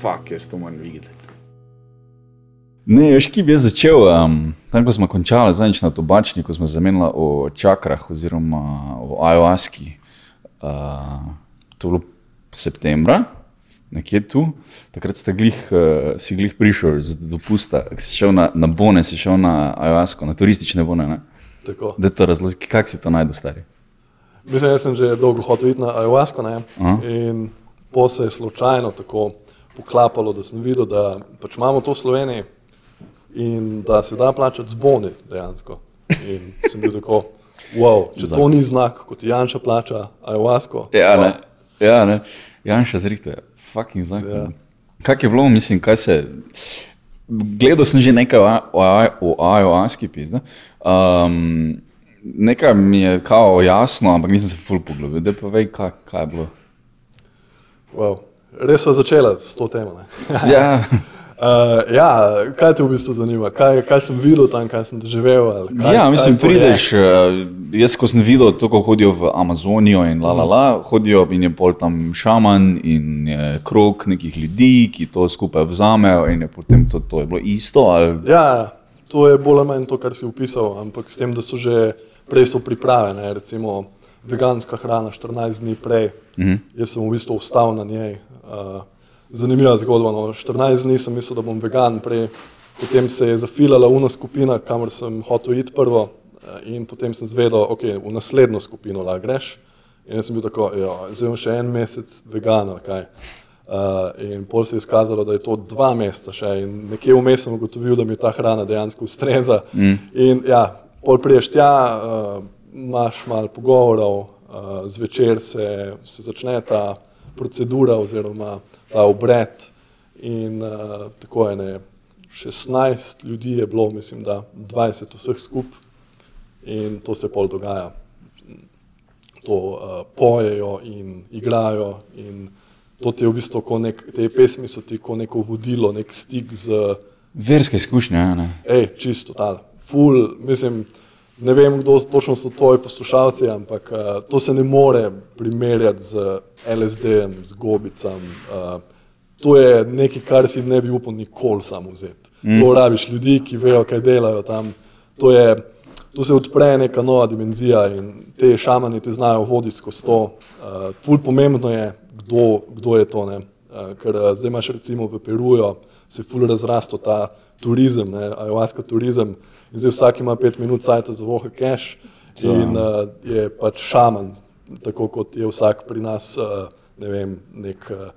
fuck, jaz to moram videti. Ne, veš, ki bi jaz začel, um, tam ko smo končali zadnjič na tobačni, ko smo zamenjali o čakrah oziroma o ayahuaski. Uh, to je bilo septembra, nekje tu, takrat ste glih, uh, si glih prišel z dopusta, si šel na, na bone, si šel na ayahuasko, na turistične bone. Ne? Tako. Da to razloži, kako si to najdel, stari. Mislim, jaz sem že dolgo hotel iti na ayahuasco ne? Aha. in po se je slučajno tako poklapalo, da sem videl, da pač imamo to v Sloveniji in da se da plačati z boni dejansko. In sem bil tako, wow, če to ni znak, kot Janša plača ayahuasco. Ja, wow. ne. Ja, ne. Janša zrihte, fucking zakon. Ja. Kak je bilo, mislim, kaj se. Gledal sem že nekaj o a- a- ayahuaski, pizda. Um, nekaj mi je kao jasno, ampak nisem se ful poglobil. Da pa vej, kaj, kaj je bilo. Wow. Res smo začeli s to temo. Ja, Uh, ja, kaj te v bistvu zanima? Kaj, kaj sem videl tam, kaj sem doživel? Kaj, ja mislim, kaj to je? prideš. Uh, jaz, ko sem videl to, kako hodijo v Amazonijo in la la la, hodijo in je pol tam šaman in krok nekih ljudi, ki to skupaj vzamejo in je potem to, to je bilo isto. Ali, Ja, to je bolj ali manj to, kar si opisal, ampak s tem, da so že prej so priprave, ne, recimo veganska hrana 14 dni prej. Mm -hmm. Jaz sem v bistvu ostal na njej. Uh, zanimiva zgodba. No. 14 dni sem mislil, da bom vegan, prej, potem se je zafilala una skupina, kamor sem hotel iti prvo, eh, in potem sem zvedel, okay, v naslednjo skupino lahko greš. In jaz sem bil tako, ja, zdaj bom še en mesec vegan ali kaj. Uh, in pol se je izkazalo, da je to dva meseca še in nekje vmes sem ugotovil, da mi ta hrana dejansko ustreza. Mm. In ja, pol priješ tja, uh, imaš malo pogovorov, uh, zvečer se, se začne ta procedura oziroma ta obred in uh, tako je ne. 16 ljudi je bilo, mislim, da 20 vseh skupaj in to se pol dogaja. To uh, pojejo in igrajo in to ti je v bistvu, nek, te pesmi so ti kot neko vodilo, nek stik z, verske izkušnje. Ne? hej, čisto tal, full, mislim, ne vem, kdo točno so tvoji poslušalci, ampak uh, to se ne more primerjati z LSD-jem, z gobicam. Uh, to je nekaj, kar si ne bi upal nikoli sam vzeti. Mm. To rabiš ljudi, ki vejo, kaj delajo tam. To, je, to se odpre neka nova dimenzija in te šamani te znajo voditi skozi to. Uh, ful pomembno je, kdo, kdo je to. Ne? Uh, ker uh, zdaj imaš recimo v Peruju, se ful razrasto ta turizem, ne, ayahuasca turizem. In zdaj vsak ima pet minut sajta za vohe cash in uh, je pač šaman, tako kot je vsak pri nas, uh, ne vem, nek uh,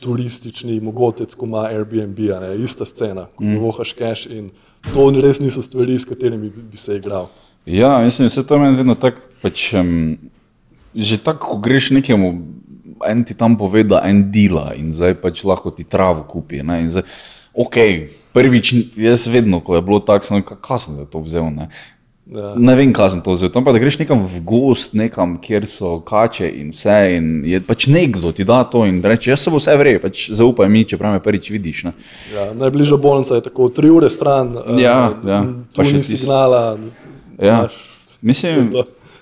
turistični mogotec, ko ima Airbnb, ne, ista scena, ko mm. zavohaš cash in to res niso stvari, s katerimi bi, bi se igral. Ja, mislim, vse to meni vedno tako. Pač, um, že tako, ko greš nekemu, en ti tam pove, da en dela in zdaj pač lahko ti travo kupi. Ne, zdaj, ok, prvič, jaz vedno, ko je bilo tako, sem rekel, kaj sem za to vzel. Ne. Ja. Ne vem, kaj sem to vzel. Tam pa da greš nekam v gost, nekam, kjer so kače in vse. In je pač nekdo ti da to in reče, jaz se bo vse vrej, pač zaupaj mi, čeprav me prvič vidiš. Ne. Ja, najbližja bolnica je tako tri ure stran, uh, Ja, ja. tu Pa še tisti- signala. Ja. imaš- Mislim,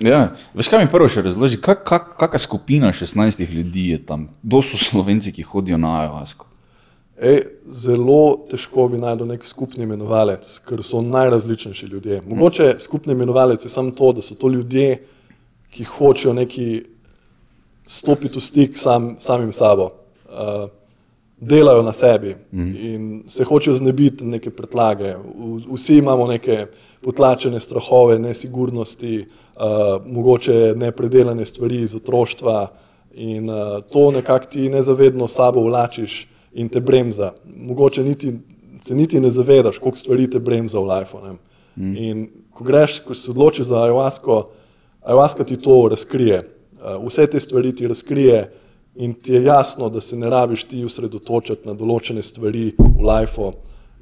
ja. Veš, kaj mi prvo še razloži, kak, kak, kakšna skupina 16 ljudi je tam, kdo so slovenci, ki hodijo na ayahuasco. Ej, zelo težko bi najdel nek skupni imenovalec, ker so najrazličnejši ljudje. Mogoče skupni imenovalec je samo to, da so to ljudje, ki hočejo neki stopiti v stik sam, samim sabo, uh, delajo na sebi in se hočejo znebiti neke pretlage. Vsi imamo neke potlačene strahove, nesigurnosti, uh, mogoče nepredelane stvari iz otroštva in uh, to nekako ti nezavedno sabo vlačiš in te bremza. Mogoče niti, se niti ne zavedaš, koliko stvari te bremza v lifeu. ne. In ko greš, ko se odločiš za ayahuasco, ayahuasca ti to razkrije. Uh, Vse te stvari ti razkrije in ti je jasno, da se ne rabiš ti usredotočiti na določene stvari v lifeu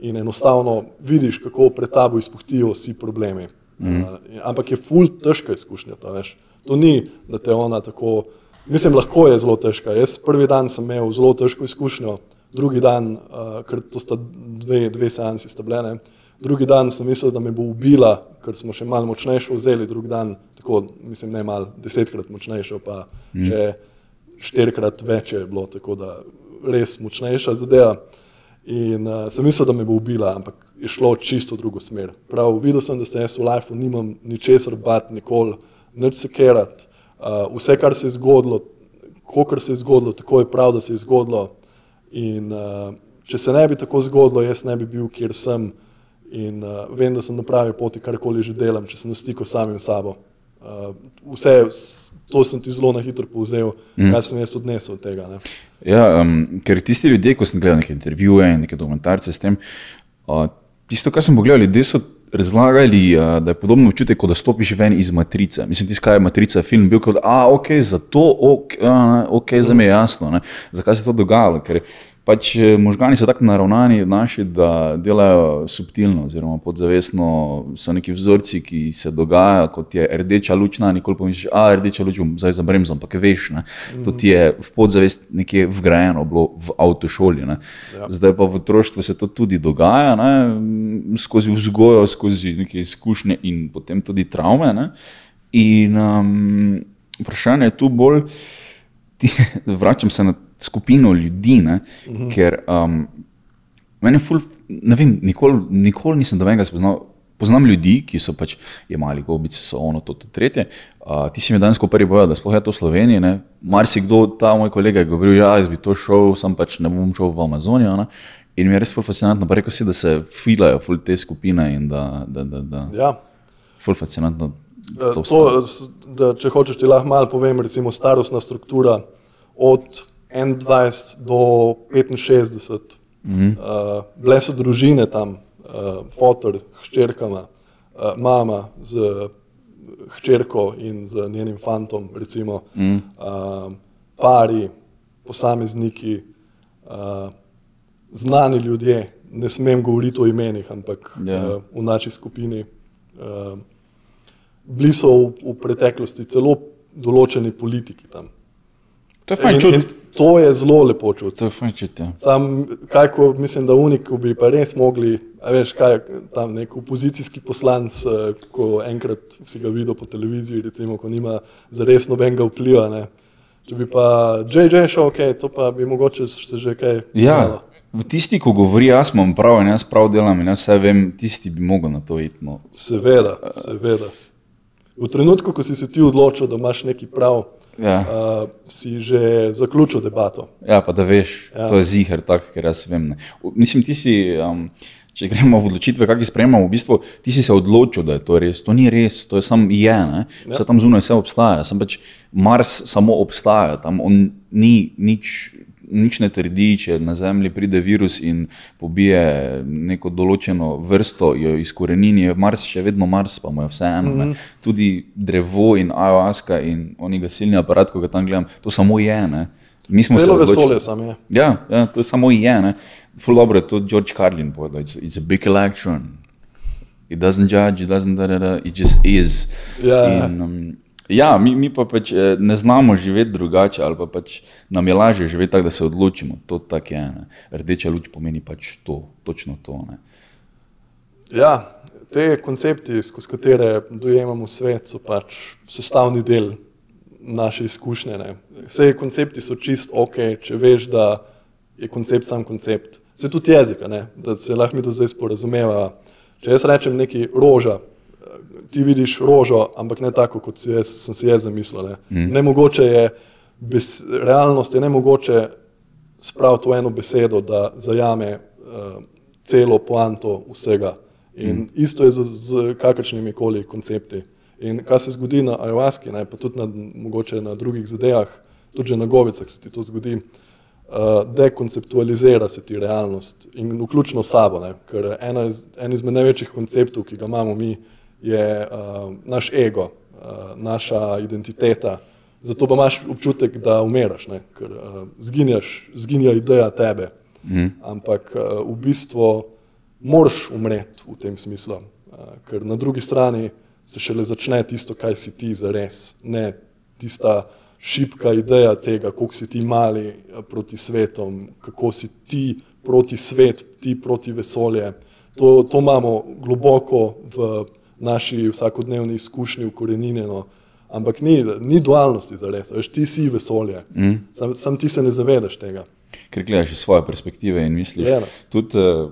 in enostavno vidiš, kako pred tabo izpuhtijo vsi problemi. Mm. Uh, ampak je ful težka izkušnja, to veš. To ni, da te ona tako, mislim, lahko je zelo težka. Jaz prvi dan sem imel zelo težko izkušnjo, drugi dan, uh, ker to sta dve, dve seansi sta bile, ne. drugi dan sem mislil, da me bo ubila, ker smo še malo močnejšo vzeli, drugi dan, tako, mislim, ne malo, desetkrat močnejšo, pa mm. še štirikrat več je bilo, tako da res močnejša zadeva. In uh, sem mislil, da me bo ubila, ampak je šlo čisto v drugo smer. Prav, videl sem, da se jaz v lifeu nimam ničesar bat, nikoli, nič se kerat. Uh, vse, kar se je zgodilo, kar se je zgodilo, tako je prav, da se je zgodilo. In uh, če se ne bi tako zgodilo, jaz ne bi bil, kjer sem. In uh, vem, da sem na pravi poti, karkoli že delam, če sem v stiku s samim sabo. Uh, vse, to sem ti zelo na hitro povzel, mm. kaj sem jaz odnesel od tega. Ne. Ja, um, ker tisti ljudje, ko sem gledal neke intervjuje in neke dokumentarce s tem, uh, tisto, kar sem pogledal, ljudje so razlagali, uh, da je podobno občutek, kot da stopiš ven iz matrice. Mislim, tisti, kaj je matrica, film bil kot, a ok, zato, ok, a, ok, za me je jasno, ne, zakaj se to dogajalo. Ker, pač možgani so tako naravnani naši, da delajo subtilno, oziroma podzavestno so neki vzorci, ki se dogajajo, kot je rdeča luč, nikoli pomisliš, a rdeča luč zdaj za bremzom, ampak veš, ne? to ti je v podzavest nekje vgrajeno bilo v avtošoli. Ja. Zdaj pa v otroštvu se to tudi dogaja, ne? skozi vzgojo, skozi neke izkušnje in potem tudi travme. Ne? In um, vprašanje je tu bolj, ti, vračam se na skupino ljudi, ne, uh -huh. ker um, meni je ful, ne vem, nikoli, nikoli nisem dobenega spoznal. Poznam ljudi, ki so pač imeli gobice, so ono, to, to tretje. Uh, ti si mi danes prvi povedal, da sploh je to Slovenija. Marsikdo, ta moj kolega, je govoril, da ja, jaz bi to šel, sam pač ne bom šel v Amazonijo. Ne? In mi je res fascinantno, pa rekel si, da se filajo ful te skupine in da. da, da, da. Ja. Ful fascinantno. Da to, da, če hočeš, ti lahko malo povem, recimo starostna struktura od 21 do 65, mm -hmm. uh, bile so družine tam, uh, fotor, hčerkama, uh, mama z hčerko in z njenim fantom, recimo, mm uh, pari, posamezniki, uh, znani ljudje. Ne smem govoriti o imenih, ampak yeah. Ja. uh, v naši skupini. Uh, bili so v, v preteklosti celo določeni politiki tam. To je fajn čutiti. To je zelo lepo čutiti. To je fajn čutiti. Ja. Sam, kaj, ko, mislim, da unik bi pa res mogli, veš, kaj tam nek opozicijski poslanc, eh, ko enkrat si ga videl po televiziji, recimo, ko nima za res nobenega vpliva. Ne. Če bi pa JJ šel, ok, to pa bi mogoče še že kaj. Ja. Tisti, ko govori, jaz imam prav in jaz prav delam in jaz vse vem, tisti bi mogel na to iti. No. Seveda, seveda. V trenutku, ko si se ti odločil, da imaš neki prav, ja. uh, si že zaključil debato. Ja, pa da veš, ja. to je ziger, tako ker jaz vem. Ne. Mislim, ti si. Um, Če gremo v odločitve, kakšne sprejemamo, v bistvu ti si se odločil, da je to res. To ni res, to je samo je, ne? vse ja. tam zunaj, vse obstaja. Sam pač Mars samo obstaja, tam on ni nič nič ne trdi, če na Zemlji pride virus in pobije neko določeno vrsto, jo izkorenini, je Mars še vedno Mars, pa mu je vseeno. Mm -hmm. Tudi drevo in ayahuasca in oni gasilni aparat, ko ga tam gledam, to samo je. Ne? Mi smo zelo veseli, samo je. Ja, ja, to samo je. Ful dobro je to George Carlin povedal, it's, it's a big election. It doesn't judge, it doesn't da, da, da, it just is. Ja. In, um, Ja, mi, mi pa pač eh, ne znamo živeti drugače, ali pa pač nam je lažje živeti tako, da se odločimo. To tako je. Ne. Rdeča luč pomeni pač to, točno to. Ne. Ja, te koncepti, skozi katere dojemamo svet, so pač sestavni del naše izkušnje. Ne. Vse koncepti so čist ok, če veš, da je koncept sam koncept. Se tudi jezika, ne, da se lahko mi do zdaj sporazumeva. Če jaz rečem neki roža, ti vidiš rožo, ampak ne tako, kot si jaz, sem si jaz zamislil. Ne. Mm. Nemogoče je, bes, realnost je ne mogoče spraviti v eno besedo, da zajame uh, celo poanto vsega. In mm. isto je z, z kakršnimi koli koncepti. In kaj se zgodi na ayahuaski, ne, pa tudi na, mogoče na drugih zadevah, tudi na govicah se ti to zgodi. Uh, dekonceptualizira se ti realnost in vključno sabo, ne? ker ena iz, en izmed največjih konceptov, ki ga imamo mi, je uh, naš ego, uh, naša identiteta. Zato pa imaš občutek, da umiraš, ne? ker uh, zginjaš, zginja ideja tebe. Mm. Ampak uh, v bistvu moraš umreti v tem smislu, uh, ker na drugi strani se šele začne tisto, kaj si ti za res, ne tista šipka ideja tega, kako si ti mali proti svetom, kako si ti proti svet, ti proti vesolje. To, to imamo globoko v naši vsakodnevni izkušnji ukorenjeno. Ampak ni, ni dualnosti za res, veš, ti si vesolje, mm. sam, sam ti se ne zavedaš tega. ker gledaš iz svoje perspektive in misliš. No. Tudi, uh,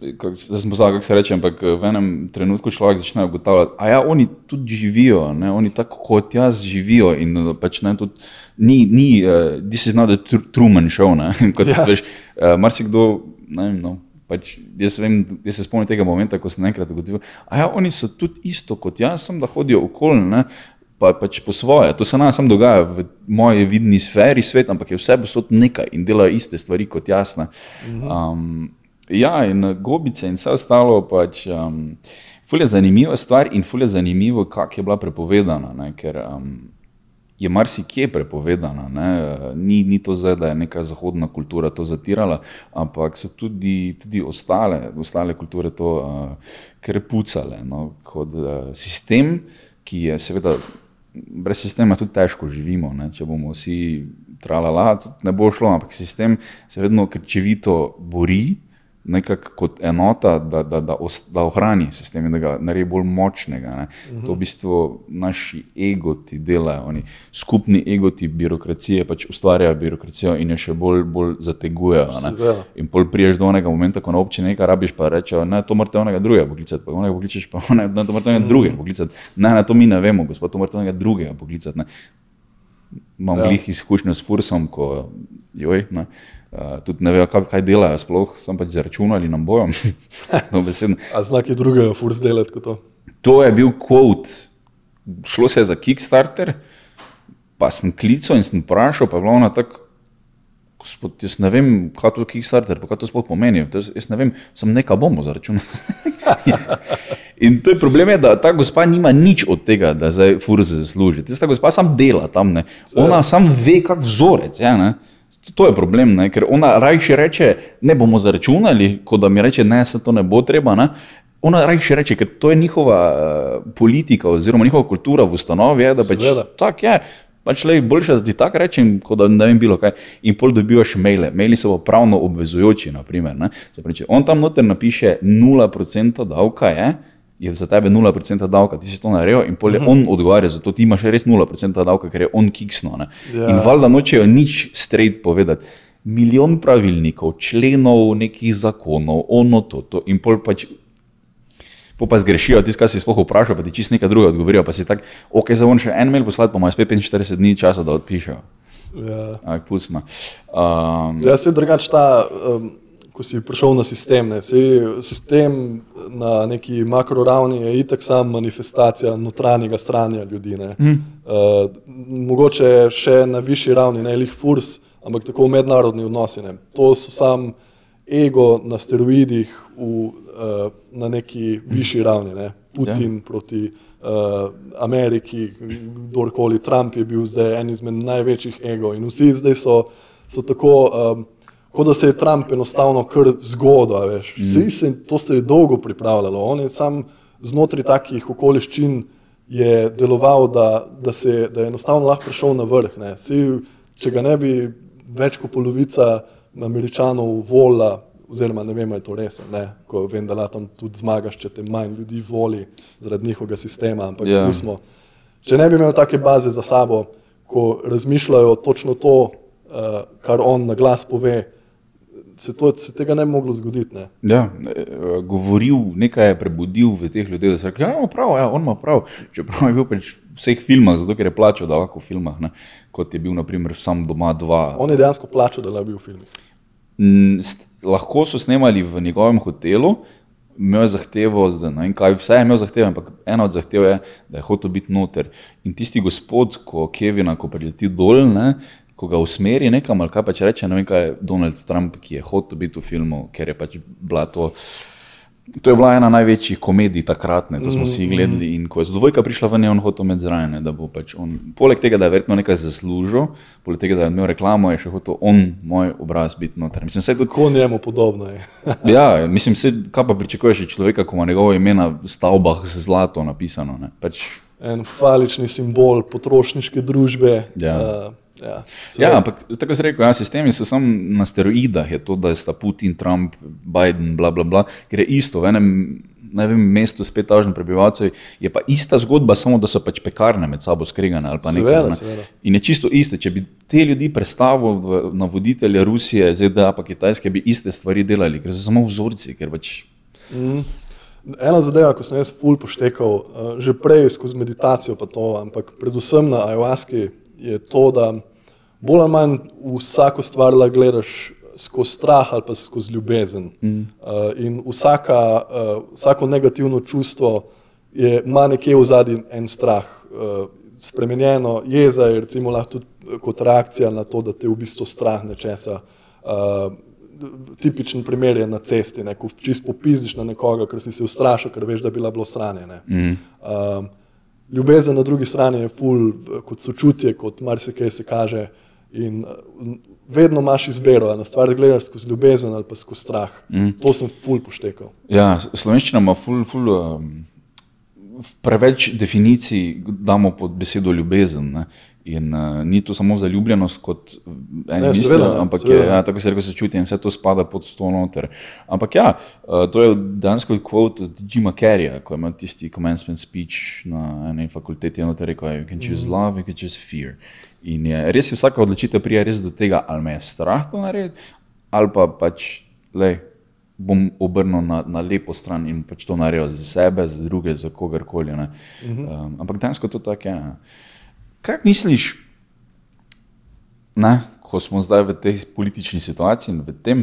Zdaj sem pozabil, kako se reče, ampak v enem trenutku človek začne ugotavljati, da ja, oni tudi živijo, ne, oni tako kot jaz živijo. In pač ne, tudi, ni, ni, uh, this is not a tr Truman show. Ne, kot, Ja. veš, uh, marsikdo, ne vem, no, pač, jaz, vem, jaz se spomnim tega momenta, ko sem enkrat ugotovil, da ja, oni so tudi isto kot jaz, samo da hodijo okoli. Ne, Pa pač po svoje. To se nam samo dogaja v moji vidni sferi svet, ampak je vse posod nekaj in delajo iste stvari kot jaz. ne. Um, ja, in uh, gobice in vse ostalo. Pač, um, ful je zanimiva stvar in ful je zanimivo, kako je bila prepovedana. Ne, ker um, je marsikje prepovedana. Ne, ni, ni to zdaj, da je neka zahodna kultura to zatirala, ampak so tudi, tudi ostale, ostale kulture to uh, krepucale no, kot uh, sistem, ki je seveda. Brez sistema tudi težko živimo. Ne? Če bomo vsi tralala, ne bo šlo, ampak sistem se vedno krčevito bori, nekako kot enota, da, da, da, os- da ohrani sistem in da ga naredi bolj močnega. Ne? To v bistvu naši egoti delajo, oni skupni egoti birokracije pač ustvarjajo birokracijo in jo še bolj, bolj zategujejo. ne. In pol priješ do onega momenta, ko na občini nekaj rabiš, pa rečejo, ne, to morate onega drugega poklicati, pa onega pokličeš, pa ne, ne, to morate onega drugega poklicati. Ne, ne, to mi ne vemo, gospod, to morate onega drugega poklicati. Ne. Imam ja. glih izkušnjo s Fursom, ko joj, ne, uh, tudi ne vejo, kaj, kaj delajo, sploh sem pač zaračunali nam bojo. Dobesedno. A znaki drugega, furs delati kot to. To je bil quote. Šlo se je za Kickstarter, pa sem klical in sem vprašal, pa je bila ona tako. Gospod, jaz ne vem, kaj to Kickstarter, pa kaj to sploh pomeni. To jaz, jaz ne vem, sem nekaj bomo zaračunal. In to je problem, je, da ta gospa nima nič od tega, da zdaj furze zasluži. Tista gospa sam dela tam, ne. ona sam ve, kak vzorec. Ja, ne. To je problem, ne? ker ona rajši reče, ne bomo zaračunali, kot da mi reče, ne, se to ne bo treba. Ne? Ona rajši reče, ker to je njihova uh, politika oziroma njihova kultura v ustanovi, je, da pač tako je. Pač le boljše, da ti tako rečem, kot da ne vem bilo kaj. In pol dobivaš maile. Maili so pa pravno obvezujoči, naprimer. Pravi, on tam noter napiše 0% davka, je, je za tebe 0% davka, ti si to naredil in pol je on odgovarja, zato ti imaš res 0% davka, ker je on kiksno. Ne? Ja. In valjda nočejo nič straight povedati. Milijon pravilnikov, členov, nekih zakonov, ono to, to. in pol pač Po pa zgrešijo, tisto, kar si sploh vprašal, pa ti čist nekaj drugega odgovorijo. Pa si tako, ok, za on še en mail poslati, pa imaš spet 45 dni časa, da odpišejo. Ja. Ampak pusma. Um, Jaz se drugač ta, um, ko si prišel na sistem. Ne, saj sistem na neki makro ravni je itak sam manifestacija notranjega stranja ljudi. Ne. Mhm. Uh, mogoče še na višji ravni, ne lih furs, ampak tako mednarodni odnosi. Ne. To so sam ego na steroidih v, uh, na neki višji ravni. Ne. Putin ja. proti uh, Ameriki, kdorkoli, Trump je bil zdaj en izmed največjih ego in vsi zdaj so, so tako. Um, Kot da se je Trump enostavno kar zgodil, veš. Vsi se, to se je dolgo pripravljalo. On je sam znotraj takih okoliščin je deloval, da, da, se, da je enostavno lahko prišel na vrh. Saj, če ga ne bi več kot polovica američanov volila, oziroma ne vem, ali je to res, ne, ko vem, da tam tudi zmagaš, če te manj ljudi voli zaradi njihovega sistema. Ampak Ja. yeah. mi smo, če ne bi imel take baze za sabo, ko razmišljajo točno to, uh, kar on na glas pove, se, to, se tega ne bi moglo zgoditi. Ne? ja, eh, govoril, nekaj je prebudil v teh ljudeh, da so rekli, ja, ima prav, ja, on ima prav. Čeprav je bil pač v vseh filmah, zato ker je plačal davek v filmah, ne, kot je bil naprimer sam doma dva. On je dejansko plačal, da je bil v filmih. Lahko so snemali v njegovem hotelu, imel zahtevo, da ne vem kaj, vse je imel zahteve, ampak ena od zahtev je, da je hotel biti noter. In tisti gospod, ko Kevina, ko prileti dol, ne, ko ga usmeri nekam, ali kaj pač reče, ne vem kaj, je Donald Trump, ki je hotel biti v filmu, ker je pač bila to. To je bila ena največjih komedij takrat, ne, to smo vsi gledali. In ko je dvojka prišla ven, je on hotel med zraven, da bo pač on, poleg tega, da je verjetno nekaj zaslužil, poleg tega, da je imel reklamo, je še hotel on, moj obraz, biti noter. Mislim, vse to Tako njemu podobno je. Ja, mislim, se, kaj pa pričakuješ od človeka, ko ima njegovo ime na stavbah z zlato napisano. Ne? Pač, En falični simbol potrošniške družbe. Ja. Uh, ja, ja, ampak tako se reče, ja, sistemi so samo na steroidah, je to, da sta Putin, Trump, Biden, bla, bla, bla, ker je isto. V enem ne vem, mestu s 5000 prebivalcev, je pa ista zgodba, samo da so pač pekarne med sabo skregane ali pa nekaj. Seveda, Ne? seveda. In je čisto iste. Če bi te ljudi predstavil v- na voditelje Rusije, ZDA pa Kitajske, bi iste stvari delali, ker so samo vzorci, ker pač Ena zadeva, ko sem jaz ful poštekal, uh, že prej skozi meditacijo, pa to, ampak predvsem na ayahuaski je to, da bolj ali manj vsako stvar lahko gledaš skozi strah ali pa skozi ljubezen. Mm. Uh, in vsaka, uh, vsako negativno čustvo je, ima nekje v zadnji en strah. Uh, spremenjeno jeza je recimo lahko tudi kot reakcija na to, da te v bistvu strah nečesa. Uh, tipičen primer je na cesti, ne, ko čist popizdiš na nekoga, ker si se ustrašil, ker veš, da bi bila bilo sranje. Mm. Um, ljubezen na drugi strani je ful, kot sočutje, kot marsikaj se kaže. In uh, vedno imaš izbiro, a na stvar gledaš skozi ljubezen ali pa skozi strah. Mm. To sem ful poštekal. Ja, slovenščina ima ful, ful, um, preveč definicij, damo pod besedo ljubezen. Ne? In uh, ni to samo zaljubljenost, kot mislijo, seveda ne, ampak je, seveda ja, tako se reče, se čuti in vse to spada pod to noter. Ampak ja, uh, to je dejansko kvot od Jima Carreya, ko imel tisti commencement speech na eni fakulteti, in rekel je: You can choose Mhm. love, you can choose fear. In je res je vsaka odločitev prija res do tega, ali me je strah to narediti, ali pa pač, lej, bom obrnil na, na lepo stran in pač to naredil za sebe, za druge, za kogarkoli. ne. Um, ampak dejansko to tako je. ne. Kaj misliš, ne, ko smo zdaj v tej politični situaciji in v tem,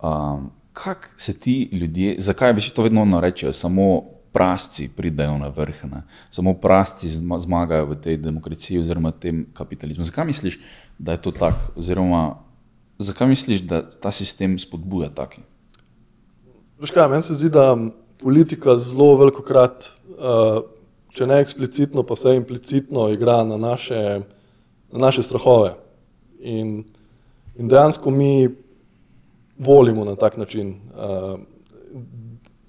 um, kako se ti ljudje, zakaj bi si to vedno rečejo, samo prasci pridejo na vrh, ne? samo prasci zma- zmagajo v tej demokraciji oziroma tem kapitalizmu. Zakaj misliš, da je to tako? Oziroma, zakaj misliš, da ta sistem spodbuja taki? Veš kaj, meni se zdi, da politika zelo veliko krat, uh, če ne eksplicitno, pa vse implicitno igra na naše, na naše strahove. In, in dejansko mi volimo na tak način.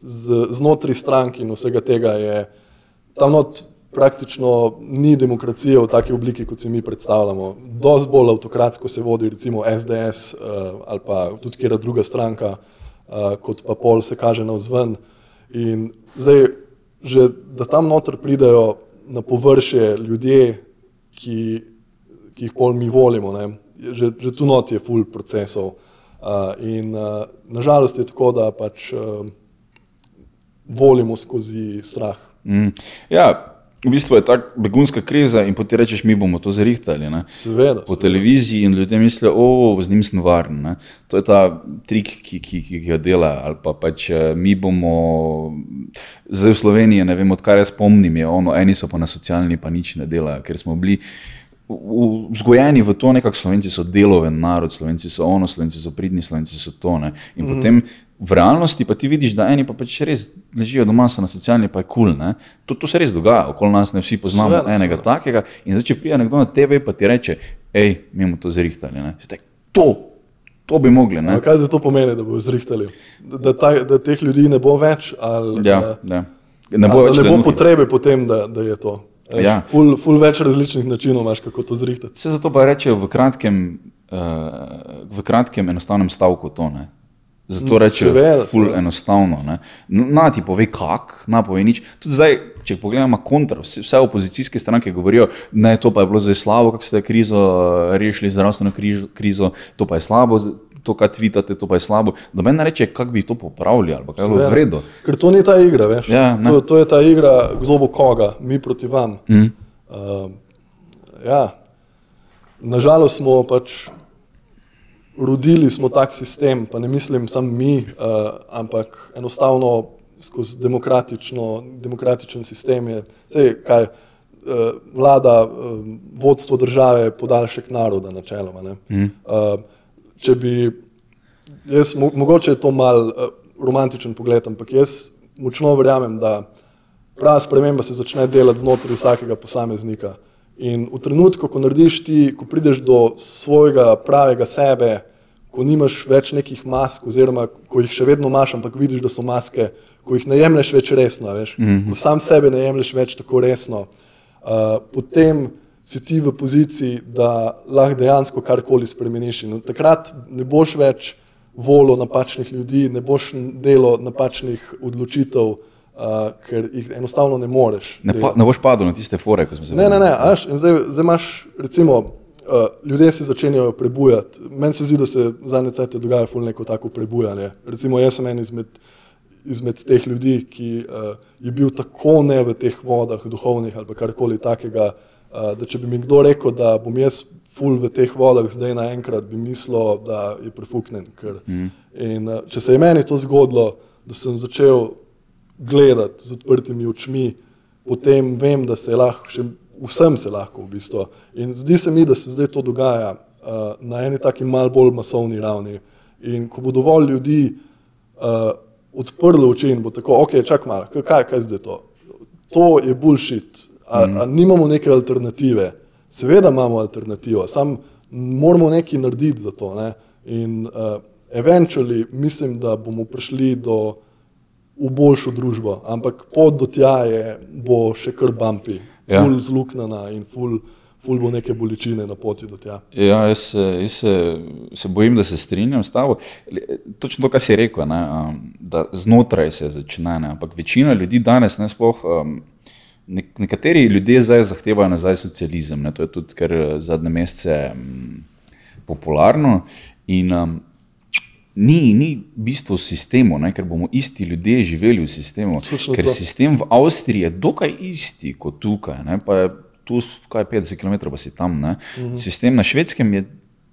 Z, znotraj strank in vsega tega je tam not praktično ni demokracije v taki obliki, kot si mi predstavljamo. Dosti bolj avtokratsko se vodi recimo SDS uh, ali pa tudi kera druga stranka, uh, kot pa pol se kaže na vzven. In zdaj, že da tam noter pridejo na površje ljudje, ki, ki jih pol mi volimo, ne, že, že tu noč je full procesov. Uh, in uh, nažalost je tako, da pač uh, volimo skozi strah. Mm. Ja, v bistvu je tako begunska kriza in potem rečeš, mi bomo to zrihtali. Ne? Seveda. po televiziji in ljudje mislijo, o, z njim sem varen. Ne? To je ta trik, ki, ki, ki ga dela. Ali pa pač eh, mi bomo, zdaj v Sloveniji, ne vem, odkar jaz spomnim, je ono, eni so pa na socialni, pa nič ne delajo, ker smo bili vzgojeni v to, nekako Slovenci so deloven narod, Slovenci so ono, Slovenci so pridni, Slovenci so to. Ne? In mm. potem v realnosti pa ti vidiš, da eni pa pač res ležijo doma, so na socialni, pa je kul. Cool, to, to se res dogaja, okoli nas ne vsi poznamo Seveda, enega seveda. takega. In zdaj, če pride nekdo na TV, pa ti reče, hej, mi bomo to zrihtali. ne." Si tak, To, to bi mogli. Ne? A Kaj za to pomeni, da bodo zrihtali? Da, da, ta, da teh ljudi ne bo več, ali Ja, da, ja. Ne bo, ali več da ne bo potrebe potem, da, da je to. Ja. Ful, ful več različnih načinov imaš, kako to zrihtati. Vse zato pa rečejo v kratkem, uh, v kratkem enostavnem stavku to. Ne? Zato rečejo, seveda, ful seveda. enostavno. Ne? Na ti pove kak, na pove nič. Tudi zdaj, če pogledamo kontra, vse, vse opozicijske stranke govorijo, da je to pa je bilo zdaj slabo, kako ste krizo eh, rešili, zdravstveno krizo, krizo, to pa je slabo, z- to, kar tvitate, to pa je slabo. Doben ne reče, kako bi to popravili ali kaj Seveda. v redu. Ker to ni ta igra, veš. Ja, ne. to, to je ta igra, kdo bo koga, mi proti vam. Mm. Uh, ja. Nažalost smo pač rodili smo tak sistem, pa ne mislim samo mi, uh, ampak enostavno skozi demokratično, demokratičen sistem je, sej, kaj, uh, vlada, uh, vodstvo države, podaljšek naroda načeloma. ne. Uh, če bi Jaz, mo mogoče je to mal uh, romantičen pogled, ampak jaz močno verjamem, da prava sprememba se začne delati znotraj vsakega posameznika. In v trenutku, ko narediš ti, ko prideš do svojega pravega sebe, ko nimaš več nekih mask, oziroma ko jih še vedno imaš, ampak vidiš, da so maske, ko jih ne jemliš več resno, veš, mm -hmm. ko sam sebe ne jemliš več tako resno, uh, potem si ti v poziciji, da lahko dejansko karkoli spremeniš. In takrat ne boš več volil napačnih ljudi, ne boš delal napačnih odločitev, uh, ker jih enostavno ne moreš. Ne, pa, ne boš padel na tiste fore, ko smo se Ne, ne, ne. in Zdaj, zdaj imaš, recimo, uh, ljudje se začenjajo prebujati. Meni se zdi, da se zadnje cajtke dogaja ful neko tako prebujanje. Recimo, jaz sem en izmed, izmed teh ljudi, ki uh, je bil tako ne v teh vodah, duhovnih ali karkoli takega, uh, da če bi mi kdo rekel, da bom jaz ful v teh vodah zdaj naenkrat, bi mislil, da je prefuknen. Ker, mm. in, uh, če se je meni to zgodilo, da sem začel gledati z odprtimi očmi, potem vem, da se lahko še vsem se lahko v bistvu. In zdi se mi, da se zdaj to dogaja uh, na eni taki mal bolj masovni ravni. In ko bo dovolj ljudi uh, odprlo oči in bo tako, ok, čak malo, kaj, kaj, kaj zdaj to? To je bullshit. A, a nimamo neke alternative? Seveda imamo alternativo, sam moramo nekaj narediti za to. Ne? In uh, eventually mislim, da bomo prišli do v boljšo družbo, ampak pot do tja je, bo še kar bumpi, Ja. ful zluknjena in ful, ful bo neke bolečine na poti do tja. Ja, jaz, se- jaz se, se bojim, da se strinjam s tabo. Točno to, kar si rekel, ne, da znotraj se začne, ne, ampak večina ljudi danes, ne sploh. Um, nek, nekateri ljudje zdaj zahtevajo nazaj socializem, ne, to je tudi kar eh, zadnje mesece um, popularno. In, um, Ni, ni bistvo sistemu, ne, ker bomo isti ljudje živeli v sistemu. Točno Ker to. sistem v Avstriji je dokaj isti kot tukaj, ne, pa je tu kaj 50 km, pa si tam. Ne. Mhm. Sistem na švedskem je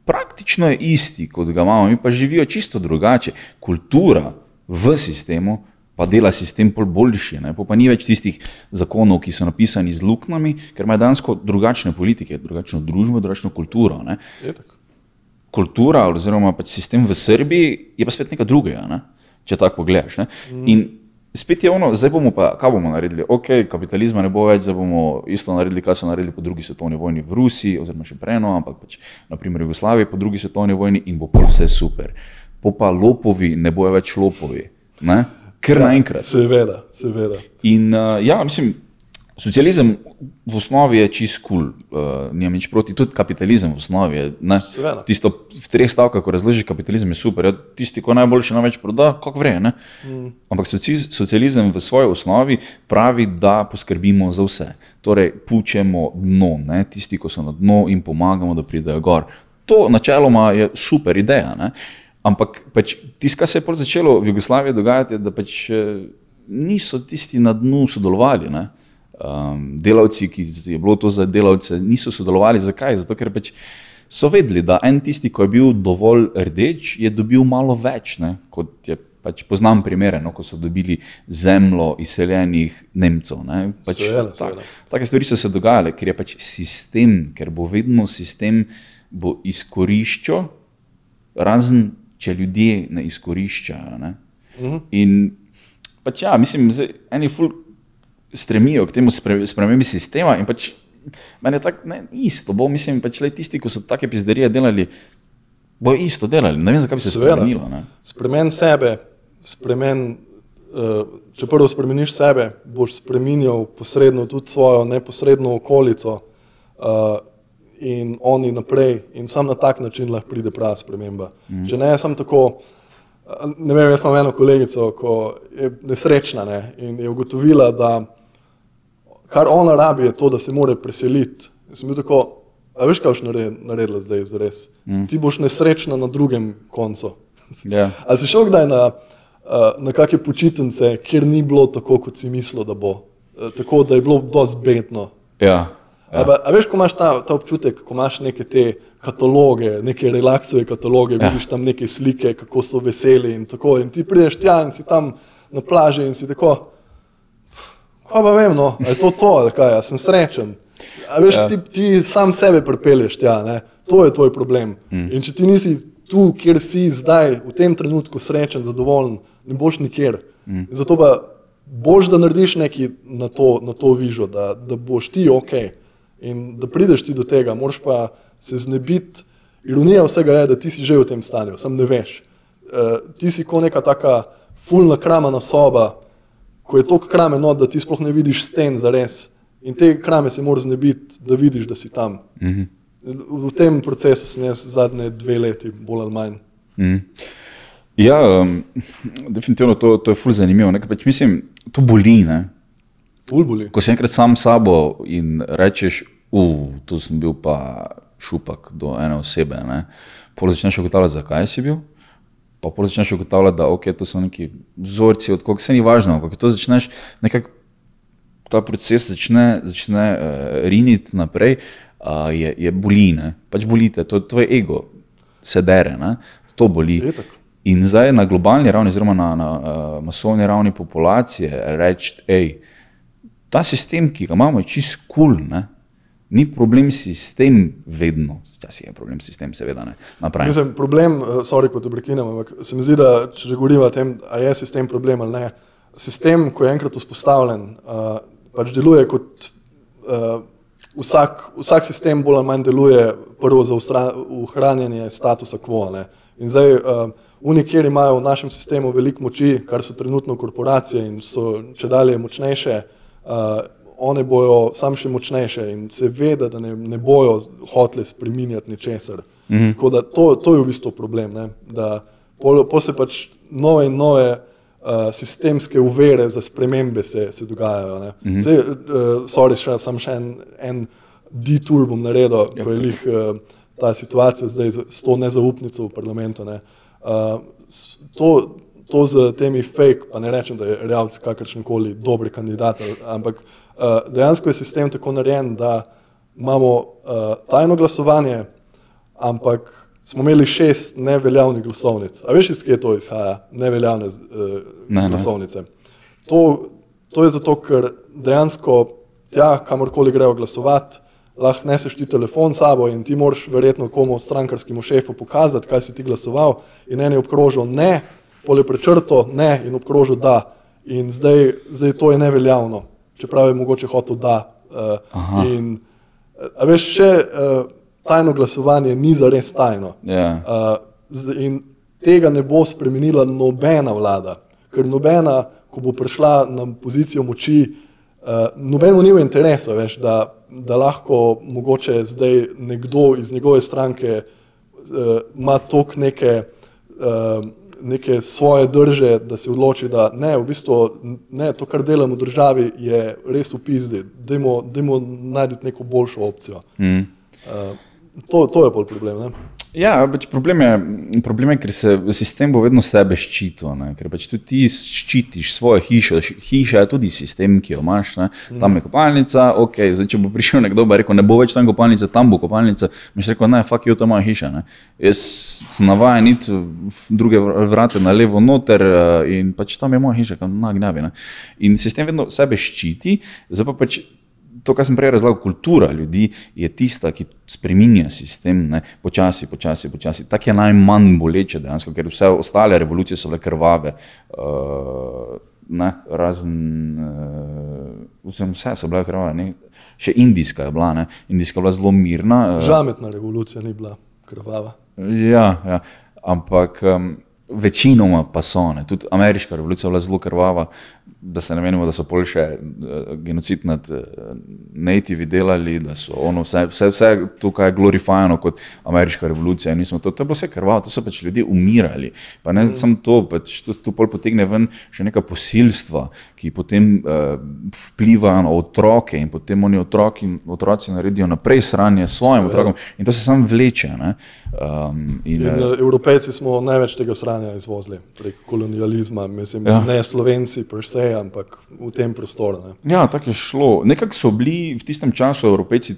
praktično je isti, kot ga imamo, mi pa živijo čisto drugače. Kultura v sistemu pa dela sistem pol boljši, ne, pa ni več tistih zakonov, ki so napisani z luknjami, ker ima dansko drugačne politike, drugačno družbo, drugačno kulturo. Ne kultura oziroma pač sistem v Srbiji je pa spet nekaj drugega, ne? če tako pogledaš. Ne? In spet je ono, zdaj bomo pa, kaj bomo naredili? Ok, kapitalizma ne bo več, zdaj bomo isto naredili, kar so naredili po drugi svetovni vojni v Rusiji, oziroma še prej, no, ampak pač naprimer Jugoslaviji po drugi svetovni vojni in bo vse super. Po pa lopovi ne bojo več lopovi. Ne? Ker naenkrat. Seveda, seveda. In uh, ja, mislim, socializem v osnovi je čist kul, cool, uh, nimam nič proti, tudi kapitalizem v osnovi je. Ne, Seveda. tisto v treh stavkah, ko razložiš kapitalizem, je super. Ja, tisti, ko najboljši največ proda, kako vre. Ne? Mm. Ampak soci- socializem v svoji osnovi pravi, da poskrbimo za vse. Torej, pučemo dno, ne? tisti, ko so na dnu in pomagamo, da pridejo gor. To načeloma je super ideja. Ne? Ampak pač, tisto, kar se je začelo v Jugoslaviji dogajati, da pač eh, niso tisti na dnu sodelovali. Ne? Um, delavci, ki je bilo to za delavce, niso sodelovali. Zakaj? Zato, ker pač so vedeli, da en tisti, ki je bil dovolj rdeč, je dobil malo več, ne? kot je. Pač poznam primere, no, ko so dobili zemljo izseljenih Nemcev. ne. Pač, Seveda, tak, seveda. take stvari so se dogajale, ker je pač sistem, ker bo vedno sistem bo izkoriščal, razen če ljudje ne izkoriščajo. Ne? Mhm. In pač ja, mislim, da eni ful stremijo k temu spre- spremembi sistema in pač meni je tako ne, isto, bo mislim, pač le tisti, ki so take pizderije delali, bo isto delali. Ne vem, zakaj bi se Seveda. spremenilo. Ne? Spremen sebe, spremen, uh, če prvo spremeniš sebe, boš spremenil posredno tudi svojo neposredno okolico uh, in oni naprej. In sam na tak način lahko pride prava sprememba. Mm. Če ne, sem tako. Ne vem, jaz imam eno kolegico, ki je nesrečna ne, in je ugotovila, da kar ona rabi, je to, da se mora preseliti. Jaz sem bil tako, a veš, kaj boš nared- naredila zdaj, zares. Mm. Ti boš nesrečna na drugem koncu. Ja. Ali si šel kdaj na, uh, na kakšne počitnice, kjer ni bilo tako, kot si mislil, da bo? Uh, tako da je bilo dosti bedno. Ja. Ja. A, a veš, ko imaš ta, ta občutek, ko imaš neke te kataloge, neke relaksove kataloge, ja. vidiš tam neke slike, kako so veseli in tako. In ti prideš tja in si tam na plaži in si tako, kaj pa vem, no, je to to ali kaj, a sem srečen. A veš, ja. ti, ti sam sebe pripelješ tja, ne? to je tvoj problem. Mm. In če ti nisi tu, kjer si zdaj, v tem trenutku srečen, zadovoljen, ne boš nikjer. Mm. Zato pa boš, da narediš nekaj na to, na to vižo, da, da boš ti ok in da prideš ti do tega, moraš pa se znebiti. Ironija vsega je, da ti si že v tem stanju, sam ne veš. Uh, ti si kot neka taka fulna kramana soba, ko je toliko krame not, da ti sploh ne vidiš sten za res. In te krame se moraš znebiti, da vidiš, da si tam. Mm -hmm. V tem procesu sem jaz zadnje dve leti, bolj ali manj. Mm. Ja, um, definitivno to, to je fully zanimivo. Ne? Pač mislim, to boli. Ne? Ful boli. Ko si enkrat sam sabo in rečeš, uf, tu sem bil pa šupak do ene osebe. Ne? Pol začneš ugotavljati, zakaj si bil. Pa pol začneš ugotavljati, da okay, to so neki vzorci, od koga se ni važno. Ampak ko to začneš nekako. Ta proces začne, začne uh, riniti naprej, uh, je, je boli, ne? pač bolite, to je tvoj ego, se dere, ne? to boli. Itak. In zdaj na globalni ravni, oziroma na, na uh, masovni ravni populacije, reči, hej, ta sistem, ki ga imamo, je čist kul. Cool, Ni problem sistem vedno, včasih je problem sistem, seveda ne. Mislim, problem, uh, sorry, kot obrekinem, ampak se mi zdi, da če že govorimo o tem, ali je sistem problem ali ne. Sistem, ko je enkrat vzpostavljen, uh, pač deluje kot uh, vsak, vsak sistem, bolj ali manj deluje prvo za ohranjanje statusa quo. Ne. In zdaj, uh, oni, kjer imajo v našem sistemu veliko moči, kar so trenutno korporacije in so če dalje močnejše, uh, one bojo sam še močnejše in se ve, da ne, ne bojo hoteli spreminjati ničesar. Mm -hmm. Tako da to, to je v bistvu problem, ne? da pol, pol se pač nove in nove uh, sistemske uvere za spremembe se, se dogajajo. Mm -hmm. Zdaj, uh, sorry, še, sam še en, en detour bom naredil, ko je lih uh, ta situacija zdaj s to nezaupnico v parlamentu. Ne? Uh, to, to z temi fake, pa ne rečem, da je realc kakršen koli dobri kandidat, ampak uh, dejansko je sistem tako narejen, da imamo uh, tajno glasovanje, ampak smo imeli šest neveljavnih glasovnic. A veš, iz kje to izhaja, neveljavne uh, Ne, ne. glasovnice? To, to je zato, ker dejansko tja, kamorkoli grejo glasovati, lahko neseš ti telefon s sabo in ti moraš verjetno komu strankarskemu šefu pokazati, kaj si ti glasoval in en je obkrožil ne, pol je prečrto ne in obkrožil da. In zdaj, zdaj to je neveljavno, čeprav je mogoče hotel da. Uh, in, eh, a veš, še uh, tajno glasovanje ni zares tajno. Ja. Uh, in tega ne bo spremenila nobena vlada, ker nobena, ko bo prišla na pozicijo moči, uh, nobenemu ni v interesu, veš, da, da lahko mogoče zdaj nekdo iz njegove stranke uh, ima tok neke, uh, neke svoje drže, da se odloči, da ne, v bistvu ne, to, kar delamo v državi, je res v pizdi, dajmo, dajmo najti neko boljšo opcijo. Mm. Uh, to, to je bolj problem. Ne? Ja, pač problem, je, problem je, ker se sistem bo vedno sebe ščitil, ne? ker pač tudi ti ščitiš svojo hišo. Hiša je tudi sistem, ki jo imaš, ne? tam je kopalnica, ok, zdaj če bo prišel nekdo, bo rekel, ne bo več tam kopalnica, tam bo kopalnica, boš rekel, ne, fuck you, to je hiša. Ne? Jaz sem navajen iti druge vr- vrate na levo noter eh, in pač tam je moja hiša, kam nagnjavi. Ne? In sistem vedno sebe ščiti, zdaj pa pač to, kar sem prej razlagal, kultura ljudi je tista, ki spreminja sistem, ne, počasi, počasi, počasi. Tako je najmanj boleče dejansko, ker vse ostale revolucije so bile krvave. Uh, Ne, razen, uh, vse so bile krvave, ne. še indijska je bila, ne. indijska je bila zelo mirna. eh, Žametna revolucija ni bila krvava. Ja, ja. ampak um, večinoma pa so. Ne. Tudi ameriška revolucija je bila zelo krvava, da se ne menimo, da so pol še uh, genocid nad uh, nativi delali, da so ono, vse, vse, vse tukaj je glorifajano kot ameriška revolucija. To, to je bilo vse krvavo, to so pač ljudje umirali. Pa ne mm. samo to, pač to, to pol potegne ven še neka posilstva, ki potem uh, vplivajo na otroke in potem oni otroki, otroci naredijo naprej sranje svojim otrokom in to se samo vleče. ne. Um, in, In, eh, uh, Evropejci smo največ tega sranja izvozili prek kolonializma, mislim, ja. ne Slovenci, per se, ampak v tem prostoru. Ne. Ja, tako je šlo. Nekako so bili v tistem času Evropejci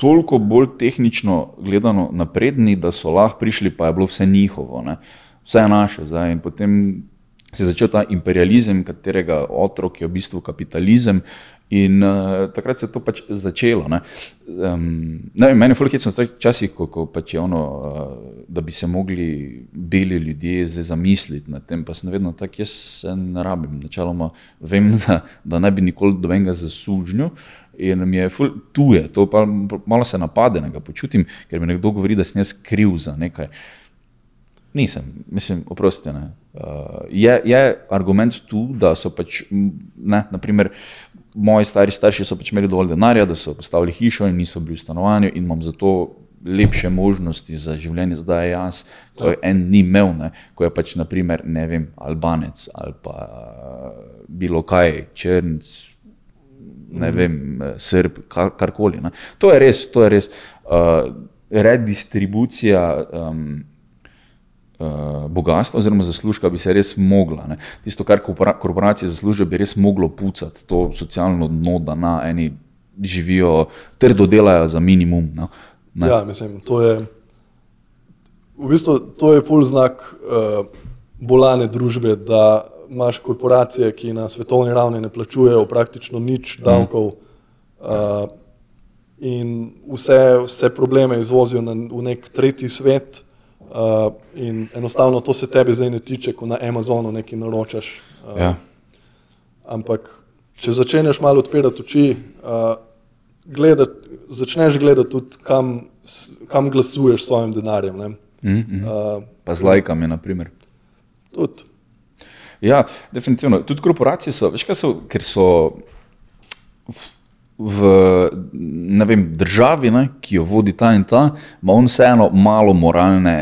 toliko bolj tehnično gledano napredni, da so lahko prišli, pa je bilo vse njihovo, ne? vse naše zdaj. In potem se je začel ta imperializem, katerega otrok je v bistvu kapitalizem. In uh, takrat se je to pač začelo. Ne? Um, ne vem, meni je fulhecno včasih, ko, ko pač je ono, uh, da bi se mogli beli ljudje zdaj zamisliti nad tem, pa sem vedno tak, jaz se ne rabim. Načeloma vem, da, da ne bi nikoli dobenega zasužnil. In mi je ful tuje, to pa malo se napadenega počutim, ker mi nekdo govori, da sem jaz kriv za nekaj. Nisem, mislim, oprostite. ne. Uh, je, je argument tu, da so pač, ne, naprimer, moji stari starši so pač imeli dovolj denarja, da so postavili hišo in niso bili v stanovanju in imam zato lepše možnosti za življenje, zdaj jaz, to je en ni imel, ne, ko je pač naprimer, ne vem, Albanec ali pa bilo kaj, Črnc, ne vem, Srb, kar, karkoli. Ne. To je res, to je res. Uh, redistribucija um, bogatstva oziroma zaslužka bi se res mogla. Ne. Tisto, kar korporacije zaslužijo, bi res moglo pucati to socialno dno, da na eni živijo, trdo delajo za minimum. No. Ja, mislim, to je v bistvu to je full znak uh, bolane družbe, da imaš korporacije, ki na svetovni ravni ne plačujejo praktično nič mhm. davkov uh, in vse, vse probleme izvozijo na, v nek tretji svet. Uh, in enostavno to se tebe zdaj ne tiče, ko na Amazonu nekaj naročaš. Uh, ja. Ampak, če začneš malo odpirati oči, uh, gledati, začneš gledati tudi, kam, kam glasuješ s svojim denarjem. Mm -hmm. uh, pa z lajkami, na primer. Tudi. Ja, definitivno. Tudi korporacije so, veš, kaj so, ker so v vem, državi, ne, ki jo vodi ta in ta, ima on vseeno malo moralne,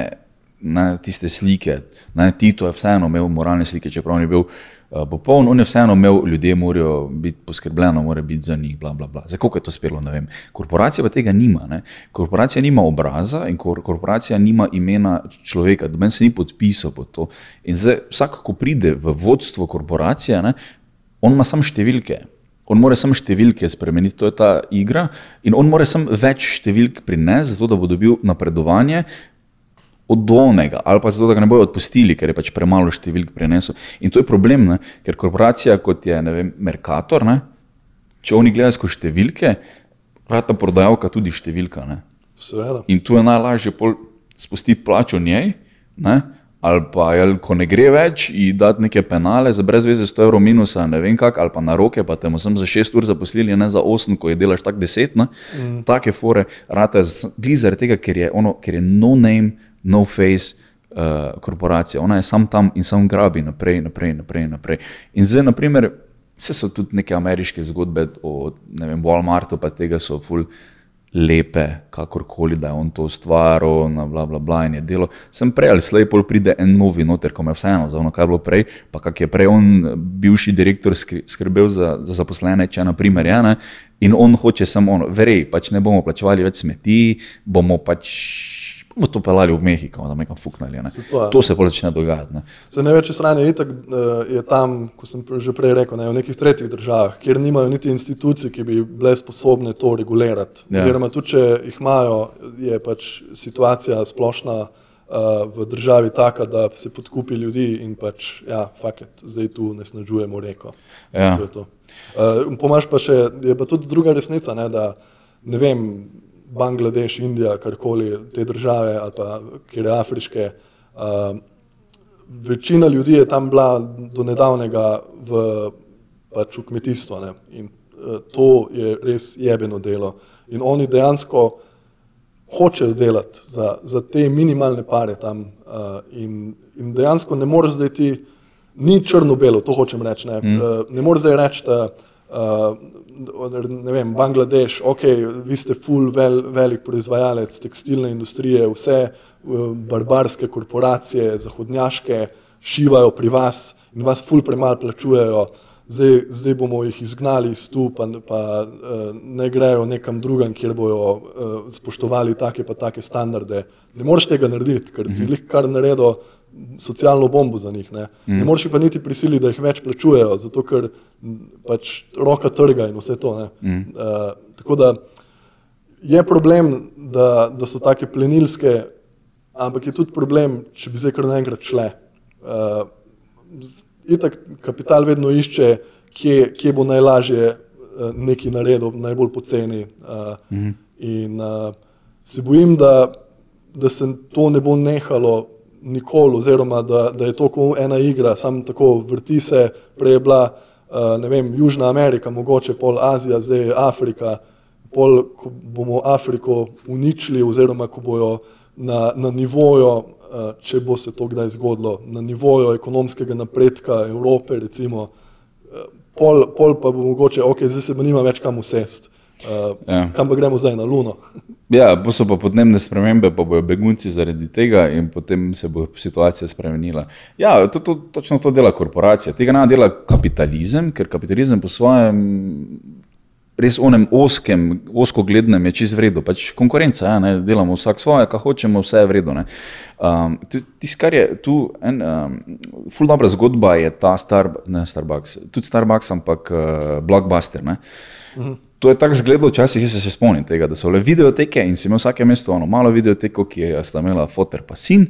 ne, tiste slike. Ne, Tito je vseeno imel moralne slike, čeprav ni bil. Eh, popoln, on je vseeno imel, ljudje morajo biti poskrbljeni, mora biti za njih, bla, bla, bla. Za koliko je to spelo, ne vem. Korporacija pa tega nima. Ne? Korporacija nima obraza in kor korporacija nima imena človeka, da meni se ni podpisal pod to. In zdaj, vsak, ko pride v vodstvo korporacije, ne, on ima samo številke. On mora samo številke spremeniti, to je ta igra, in on mora samo več številk prinesti, zato da bo dobil napredovanje, od donega, ali pa zato, da ga ne bojo odpustili, ker je pač premalo številk prenesel. In to je problem, ne? ker korporacija kot je vem, Merkator, ne? če oni gledajo skozi številke, rata prodajalka tudi številka. In tu je najlažje spustiti plačo njej. Ne? Ali pa, jel, ko ne gre več, in dati neke penale za brez veze 100 evrov minusa, ne vem kako, ali pa na roke, pa te sem za 6 ur zaposlili, ne za 8, ko je delaš tako 10. Mm. Take fore, rata je glizar tega, ker je, ono, ker je no name, no face uh, korporacija, ona je sam tam in sam grabi naprej, naprej, naprej. naprej. In zdaj, naprimer, vse so tudi neke ameriške zgodbe o vem, Walmartu, pa tega so ful. Lepe, kakorkoli, da je on to ustvaril, na bla, bla, bla, in je delo. Sem prej ali slej, pol pride en novi noter, ko me vseeno za ono, kaj je bilo prej, pa kak je prej on, bivši direktor, skrbel za, za zaposlene, če naprimer je ena, in on hoče samo ono, verej, pač ne bomo plačevali več smeti, bomo pač bomo to pelali v Mehiko, da nekam fuknili. Ne. To, to se začne dogajati. Ne. Se največje sranje je, itak, eh, je tam, kot sem že prej rekel, ne, v nekih tretjih državah, kjer nimajo niti institucij, ki bi bile sposobne to regulirati. Ja. Oziroma, tudi če jih imajo, je pač situacija splošna. Uh, v državi taka, da se podkupi ljudi in pač, ja, faket, zdaj tu ne snažujemo reko. Ja. Uh, Pomaž pa še, je pa tudi druga resnica, ne, da ne vem, Bangladeš, Indija, karkoli te države ali pa kjer je afriške. Uh, večina ljudi je tam bila do nedavnega v, pač v kmetijstvu ne? in uh, to je res jebeno delo. In oni dejansko hočejo delati za, za te minimalne pare tam uh, in, in dejansko ne moreš zdaj ti, ni črno-belo, to hočem reči, ne, mm. uh, ne moreš zdaj reči, da uh, ne vem, Bangladeš, ok, vi ste full vel, velik proizvajalec tekstilne industrije, vse eh, barbarske korporacije, zahodnjaške, šivajo pri vas in vas full premalo plačujejo, zdaj, zdaj bomo jih izgnali iz tu, pa, pa eh, ne grejo nekam drugam, kjer bojo eh, spoštovali take pa take standarde. Ne moreš tega narediti, ker si jih kar naredil socialno bombo za njih. Ne, mm. ne moreš pa niti prisiliti, da jih več plačujejo, zato ker pač roka trga in vse to. Mm. Uh, tako da je problem, da, da so take plenilske, ampak je tudi problem, če bi zdaj kar naenkrat šle. Uh, itak kapital vedno išče, kje, kje bo najlažje uh, nekaj naredil, najbolj poceni. Uh, mm. In uh, se bojim, da, da se to ne bo nehalo nikoli, oziroma da, da je to kot ena igra, samo tako vrti se, prej je bila uh, vem, Južna Amerika, mogoče pol Azija, zdaj Afrika. Pol, ko bomo Afriko uničili, oziroma ko bojo na, na nivoju, uh, če bo se to kdaj zgodilo, na nivoju ekonomskega napredka Evrope, recimo, uh, pol, pol pa bo mogoče, ok, zdaj se bo nima več kam usest. Uh, ja. Kam pa gremo zdaj na Luno? Ja, bo so pa podnebne spremembe, pa bojo begunci zaradi tega, in potem se bo situacija spremenila. Ja, to, to, točno to dela korporacija. Tega ne dela kapitalizem, ker kapitalizem po svojem res onem oskem, osko glednem je čez vredo, pač konkurenca, ja, ne, delamo vsak svoje, kar hočemo, vse je vredo. Um, Tisto, kar je tu, en, um, ful dobra zgodba je ta Star, ne Starbucks, tudi Starbucks, ampak uh, Blockbuster. Mhm. To je tako izgledalo včasih, jaz se spomnim tega, da so le videoteke in si imel vsake mesto ono malo videoteko, ki je sta imela fotor pa sin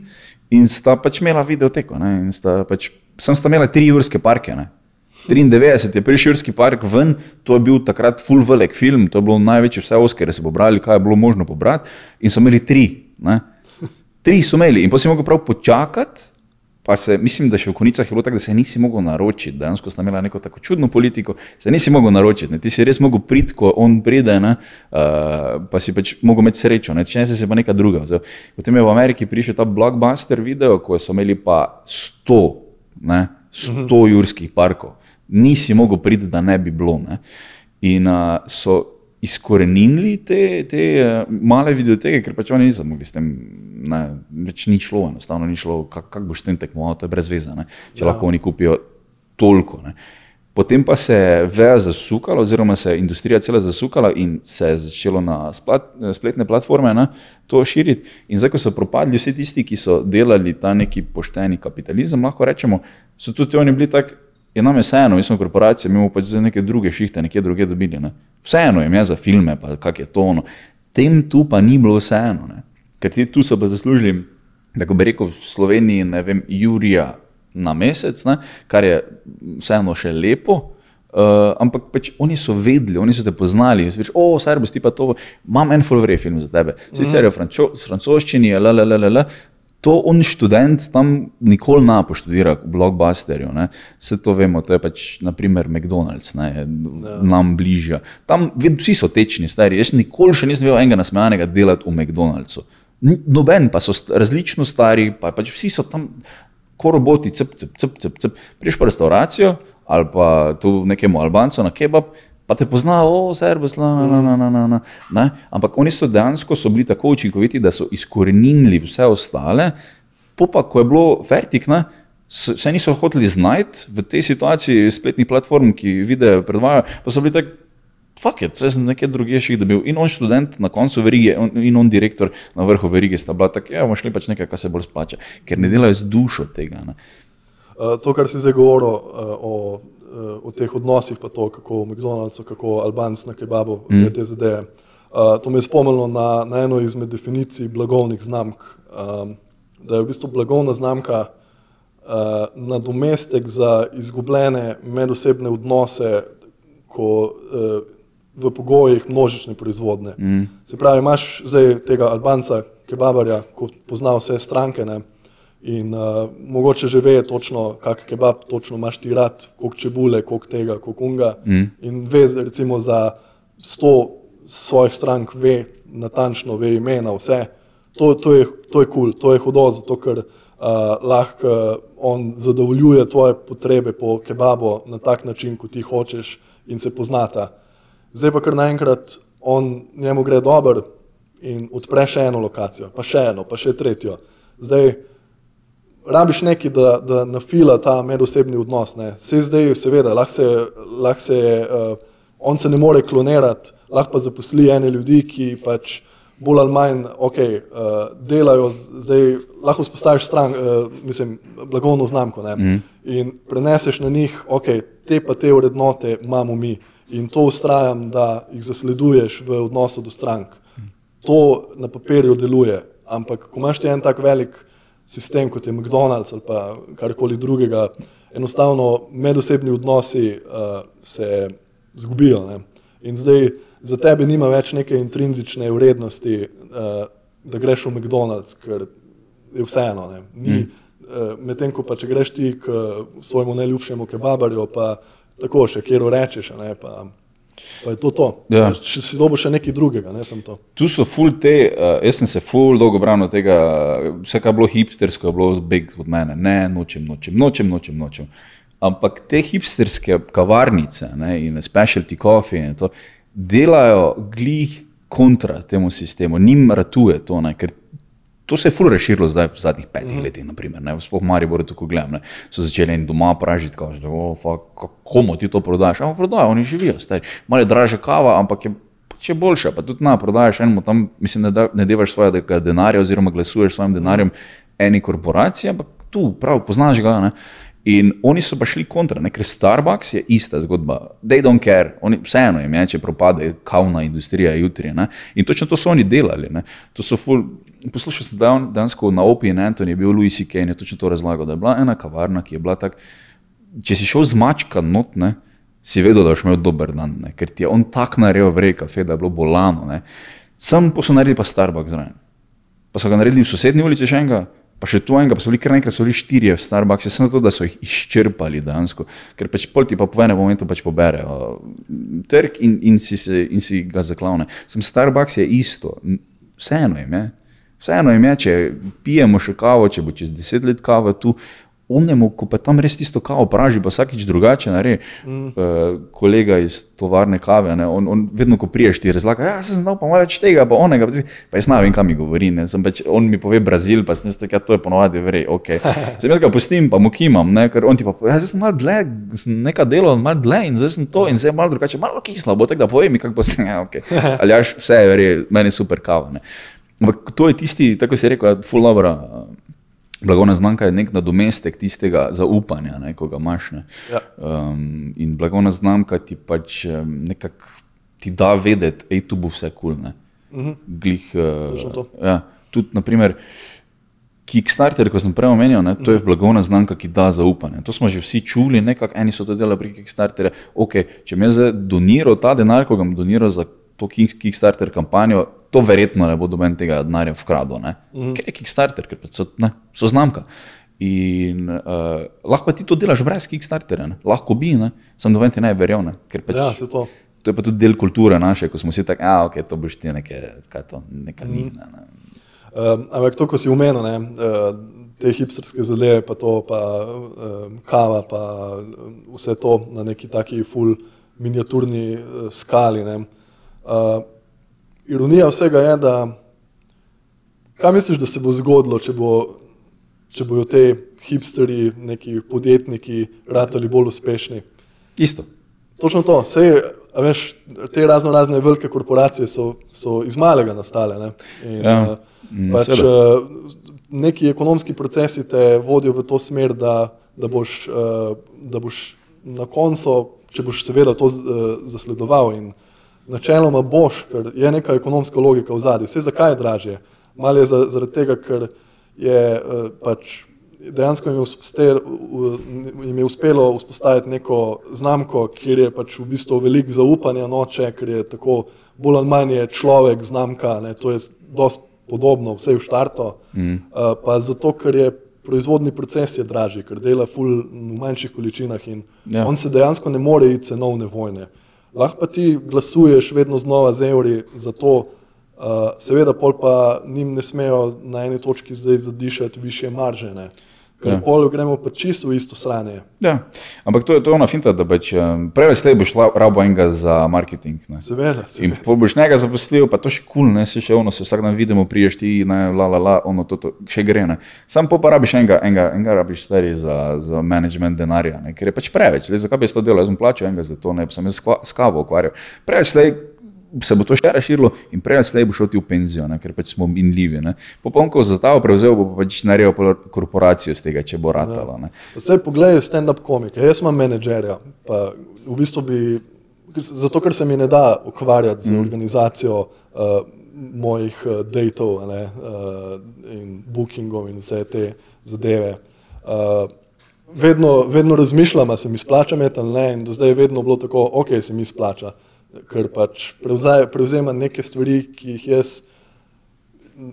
in sta pač imela videoteko. Ne, in sta pač, sem sta imela tri urske parke. Ne. 93 je prišel Širski park ven, to je bil takrat full velik film, to je bilo največje vse oskere, se pobrali, kaj je bilo možno pobrati. In so imeli tri. Ne? Tri so imeli in potem si mogel prav počakati. Pa se, mislim, da še v konicah je bilo tako, da se nisi mogel naročiti. Dejansko sta imela neko tako čudno politiko, se nisi mogel naročiti. Ne? Ti si res mogel priti, ko on pride, uh, pa si pač mogel imeti srečo, ne? če ne si pa neka druga. Zdaj, potem je v Ameriki prišel ta blockbuster video, ko so imeli pa 100, ne? 100 jurskih parkov nisi mogel priti, da ne bi bilo. Ne. In uh, so izkorenili te, te uh, male videoteke, ker pač oni niso mogli s tem, ne, več ni šlo, enostavno ni šlo, kako kak boš s tem tekmoval, to je brez veze, ne, če ja. lahko oni kupijo toliko. Ne. Potem pa se je veja zasukala, oziroma se je industrija cela zasukala in se je začelo na splat, spletne platforme ne, to širiti. In zdaj, ko so propadli vsi tisti, ki so delali ta neki pošteni kapitalizem, lahko rečemo, so tudi oni bili tako je nam je vseeno, mi smo korporacije, mi imamo pač za neke druge šihte, nekje druge dobili. Ne. Vseeno jim je za filme, pa kak je to ono. Tem tu pa ni bilo vseeno, ne. ker ti tu so pa zaslužili, da bi rekel v Sloveniji, ne vem, Jurija na mesec, ne, kar je vseeno še lepo. Uh, ampak pač oni so vedeli, oni so te poznali. Veš, o, servis, ti pa to, imam en fulvre film za tebe. Sicer je v francoščini, la, la, la, la, la, To on študent tam nikoli ne poštudira v blockbusterju. Ne. Vse to vemo, to je pač naprimer McDonald's, ne, ja. nam bližje. Tam vsi so tečni, stari. Jaz nikoli še nisem videl enega nasmejanega delati v McDonald'su. Noben pa so različno stari, pa pač vsi so tam kot roboti, cep, cep, cep, cep, cep. Priješ pa restauracijo ali pa tu nekemu Albancu na kebab pa te poznajo, vse je bilo, ampak oni so dejansko so bili tako učinkoviti, da so izkorenili vse ostale, pa ko je bilo vertikne. Se niso hoteli znajti v tej situaciji spletnih platform, ki video predvajajo, pa so bili tako, fuck it, zdaj sem nekaj drugih še dobil. In on študent na koncu verige, in on direktor na vrhu verige sta bila tako, ja, bomo šli pač nekaj, kar se bolj splača, ker ne delajo z dušo tega. Uh, to, kar si zdaj govoril uh, o o teh odnosih, pa to, kako v McDonald'su, kako Albanci na kebabu, vse mm. te zadeve. Uh, to me je spomnilo na, na eno izmed definicij blagovnih znamk. Um, da je v bistvu blagovna znamka uh, nadomestek za izgubljene medosebne odnose, ko, uh, v pogojih množične proizvodne. Mm. Se pravi, imaš zdaj tega Albanca, kebabarja, ko pozna vse stranke. Ne, In uh, mogoče že ve točno, kak kebab točno imaš ti rad, koliko čebule, koliko tega, koliko unga. Mm. In ve, recimo za sto svojih strank, ve natančno, ve imena, vse. To, to je kul, cool, to je hudo, zato ker uh, lahko on zadovoljuje tvoje potrebe po kebabu na tak način, kot ti hočeš in se poznata. Zdaj pa kar naenkrat on njemu gre dobro in odpre še eno lokacijo, pa še eno, pa še tretjo. Zdaj, rabiš nekaj, da, da nafila ta medosebni odnos. Ne. Vse zdaj, seveda, lahko se, lahko se uh, on se ne more klonirati, lahko pa zaposli ene ljudi, ki pač bolj ali manj okay, uh, delajo, zdaj lahko spostaviš stran, uh, mislim, blagovno znamko mm. in preneseš na njih, ok, te pa te vrednote imamo mi in to ustrajam, da jih zasleduješ v odnosu do strank. To na papirju deluje, ampak ko imaš ti en tak velik sistem, kot je McDonald's ali pa karkoli drugega, enostavno medosebni odnosi uh, se zgubijo. Ne? In zdaj za tebe nima več neke intrinzične vrednosti, uh, da greš v McDonald's, ker je vseeno. Mm. Uh, Medtem ko pa če greš ti k svojemu najljubšemu kebabarju, pa tako še kjer rečeš, ne, pa Pa je to to. Ja. Če si dobil še nekaj drugega, ne sem to. Tu so ful te, uh, jaz sem se ful dolgo branil tega, vse kar je bilo hipstersko, je bilo zbeg od mene. Ne, nočem, nočem, nočem, nočem. nočem. Ampak te hipsterske kavarnice ne, in specialty coffee in to delajo glih kontra temu sistemu, njim ratuje to, ne, ker to se je ful reširilo zdaj v zadnjih petih mm. letih, naprimer, ne, sploh Maribor, tako gledam, ne, so začeli in doma pražiti, kaže, da, oh, fuck, komu ti to prodaš, ampak prodajo, oni živijo, stari, malo je draže kava, ampak je če boljša, pa tudi na prodajaš enemu tam, mislim, ne, da, ne devaš svojega denarja oziroma glasuješ svojim denarjem eni korporaciji, ampak tu, prav, poznaš ga. Ne? In oni so pa šli kontra, ne? ker Starbucks je ista zgodba. They don't care, oni, vseeno jim je, če propade kavna industrija jutri. Ne? In točno to so oni delali. Ful... Poslušal sem dansko na Opi in Antoni, je bil Louis C.K. in je točno to razlagal, da je bila ena kavarna, ki je bila tako, če si šel zmačka not, ne? si vedel, da boš imel dober dan, ne? ker ti je on tak naredil v reka, da je bilo bolano. Ne? Sam pa so naredili pa Starbucks zraven. Pa so ga naredili v sosednji ulici še enega, pa še tu enega, pa so bili kar nekaj, so bili štirje v Starbucks, sem zato, da so jih izčrpali dejansko, ker pač pol ti pa po enem momentu pač poberejo trg in, in, si se, in si ga zaklavne. Sem Starbucks je isto, vseeno jim je. Vseeno jim je, če pijemo še kavo, če bo čez deset let kava tu, onemu, ko pa tam res tisto kavo praži, pa vsakič drugače naredi. Mm. Uh, kolega iz tovarne kave, ne, on, on vedno, ko priješ, ti razlaga, ja, sem znal pa malo več tega, pa onega, pa, pa jaz ne vem, kam mi govori. Pač, on mi pove Brazil, pa sem rekel, ja, to je ponovadi, vrej, ok. Sem jaz ga pustim, pa mu kimam, ne, ker on ti pa pove, ja, sem malo dlje, nekaj delo, malo dlje in zdaj sem to in zdaj malo drugače, malo kislo, bo tako da povem mi, kako bo se, ja, ok. Ali jaš, vse je, vrej, meni super kava. Ne. Ampak to je tisti, tako je rekel, full dobro. Blagovna znamka je nek nadomestek tistega zaupanja, ne, ko ga imaš. Ja. Um, in blagovna znamka ti pač nekako ti da vedeti, je tu bo vse kul. Cool, mhm. Glih. Uh, ja, tudi, naprimer, Kickstarter, ko sem prej omenil, ne, to je mhm. blagovna znamka, ki da zaupanje. To smo že vsi čuli, nekako eni so to delali pri Kickstarterju. Okay, če mi je zdaj doniral ta denar, ko ga bom doniral za to Kickstarter kampanjo, to verjetno ne bo doben tega denarja vkradil, mm -hmm. ker je Kickstarter, ker so, ne, so znamka. In uh, lahko ti to delaš brez Kickstarterja, ne? lahko bi, ne? sem doven ti ne verjel. Ne? Pač, ja, to. to je pa tudi del kulture naše, ko smo si tako, da okay, to boš ti nekaj, kaj to, neka mm -hmm. mina. Ne? Uh, ampak to, ko si umenil, ne, uh, te hipsterske zadeve, pa to, pa uh, kava, pa vse to na neki taki full miniaturni uh, skali. Ne, uh, ironija vsega je, da kaj misliš, da se bo zgodilo, če, bo, če bojo te hipsteri, neki podjetniki, ratali bolj uspešni? Isto. Točno to. Sej, veš, te razno razne velike korporacije so, so iz malega nastale. Ne? In, ja, uh, pač, uh, neki ekonomski procesi te vodijo v to smer, da, da, boš, uh, da boš na koncu, če boš seveda to uh, zasledoval in načeloma boš, ker je neka ekonomska logika v zadnji. Vse zakaj je dražje? Malo je zaradi tega, ker je uh, pač dejansko jim je, uspel, jim je uspelo vzpostaviti neko znamko, kjer je pač v bistvu veliko zaupanja noče, ker je tako bolj ali manj človek znamka, ne, to je dosti podobno, vse v štartu. Mm. Uh, pa zato, ker je proizvodni proces je dražji, ker dela ful v manjših količinah in ja. on se dejansko ne more iti cenovne vojne. Uh, lahko pa ti glasuješ vedno znova z evri za to, uh, seveda pol pa njim ne smejo na eni točki zdaj zadišati više marže. Ne. Ker ja. pol gremo pa čisto v isto stanje. Ja. Ampak to je, to je ona finta, da pač, prej slej boš rabo enega za marketing. Ne. Seveda. seveda. In pol boš njega zaposlil, pa to še kul, cool, ne se še ono, se vsak dan vidimo, priješ ti, ne, la, la, la, ono, to, to še gre. Ne. Sam pa rabiš enega, enega, enega rabiš stari za, za management denarja, ne. ker je pač preveč. Le, zakaj bi se to delal? Jaz sem plačal enega za to, ne, sem jaz s kavo ukvarjal. Preveč slej se bo to še razširilo in prej slej bo šel ti v penzijo, ne, ker pač smo minljivi. Popolnko za ta prevzel bo pač naredil korporacijo z tega, če bo ratalo. Ja. Zdaj poglej stand-up komike, jaz imam menedžerja, pa v bistvu bi, zato ker se mi ne da ukvarjati z mm. organizacijo uh, mojih uh, datov ne, uh, in bookingov in vse te zadeve. Uh, Vedno, vedno razmišljam, se mi splača imeti ali ne, in do zdaj je vedno bilo tako, ok, se mi splača ker pač prevzema neke stvari, ki jih jaz,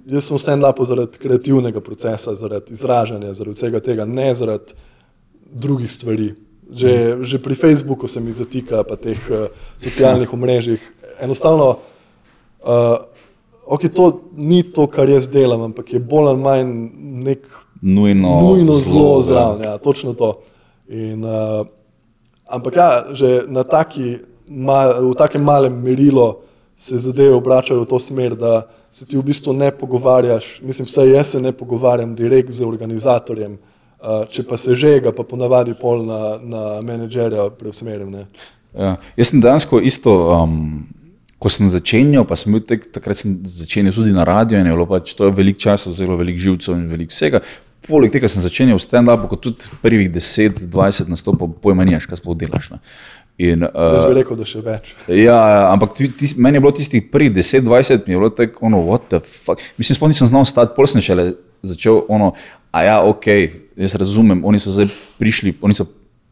jaz sem lapo zaradi kreativnega procesa, zaradi izražanja, zaradi vsega tega, ne zaradi drugih stvari. Že, že pri Facebooku se mi zatika, pa teh uh, socialnih omrežjih. Enostavno, uh, okay, to ni to, kar jaz delam, ampak je bolj ali manj nek nujno, nujno zelo zraven. Ja, točno to. In, uh, ampak ja, že na taki mal, v takem malem merilu se zadeve obračajo v to smer, da se ti v bistvu ne pogovarjaš, mislim, vsaj jaz se ne pogovarjam direkt z organizatorjem, če pa se že ga pa ponavadi pol na, na menedžerja preusmerim. Ne. Ja. Jaz sem dejansko isto, um, ko sem začenjal, pa sem bil tek, takrat sem začenjal tudi na radio in je bilo pač to veliko časa, zelo veliko živcev in veliko vsega. Poleg tega sem začenjal stand-up, kot tudi prvih 10-20 nastopov, pojma nimaš, kaj sploh delaš. Ne. In, uh, Jaz bi rekel, da še več. Ja, ampak tis, meni je bilo tistih prvih 10-20, mi je bilo tako, ono, what the fuck. Mislim, sploh nisem znal stati, pol sem šele začel, ono, a ja, ok, jaz razumem, oni so zdaj prišli, oni so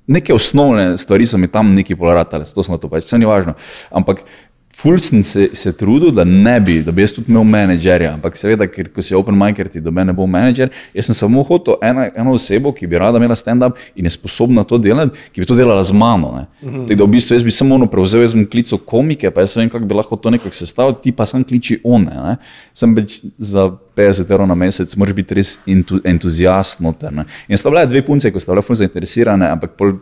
neke osnovne stvari so mi tam neki polaratale, to smo to pač, vse ni važno. Ampak Ful sem se, se trudil, da ne bi, da bi jaz tudi imel menedžerja, ampak seveda, ker ko si open micer, ti do mene ne bo menedžer. Jaz sem samo hotel eno, eno osebo, ki bi rada imela stand-up in je sposobna to delati, ki bi to delala z mano. Uh -huh. Tako da v bistvu jaz bi samo ono prevzel, jaz bi klical komike, pa jaz vem, kako bi lahko to nekako sestavil, ti pa sem kliči one. Ne? Sem več za 50 evrov na mesec, moraš biti res entu, entuzijast noter. Ne? In sta bile dve punce, ko sta bile ful zainteresirane, ampak pol,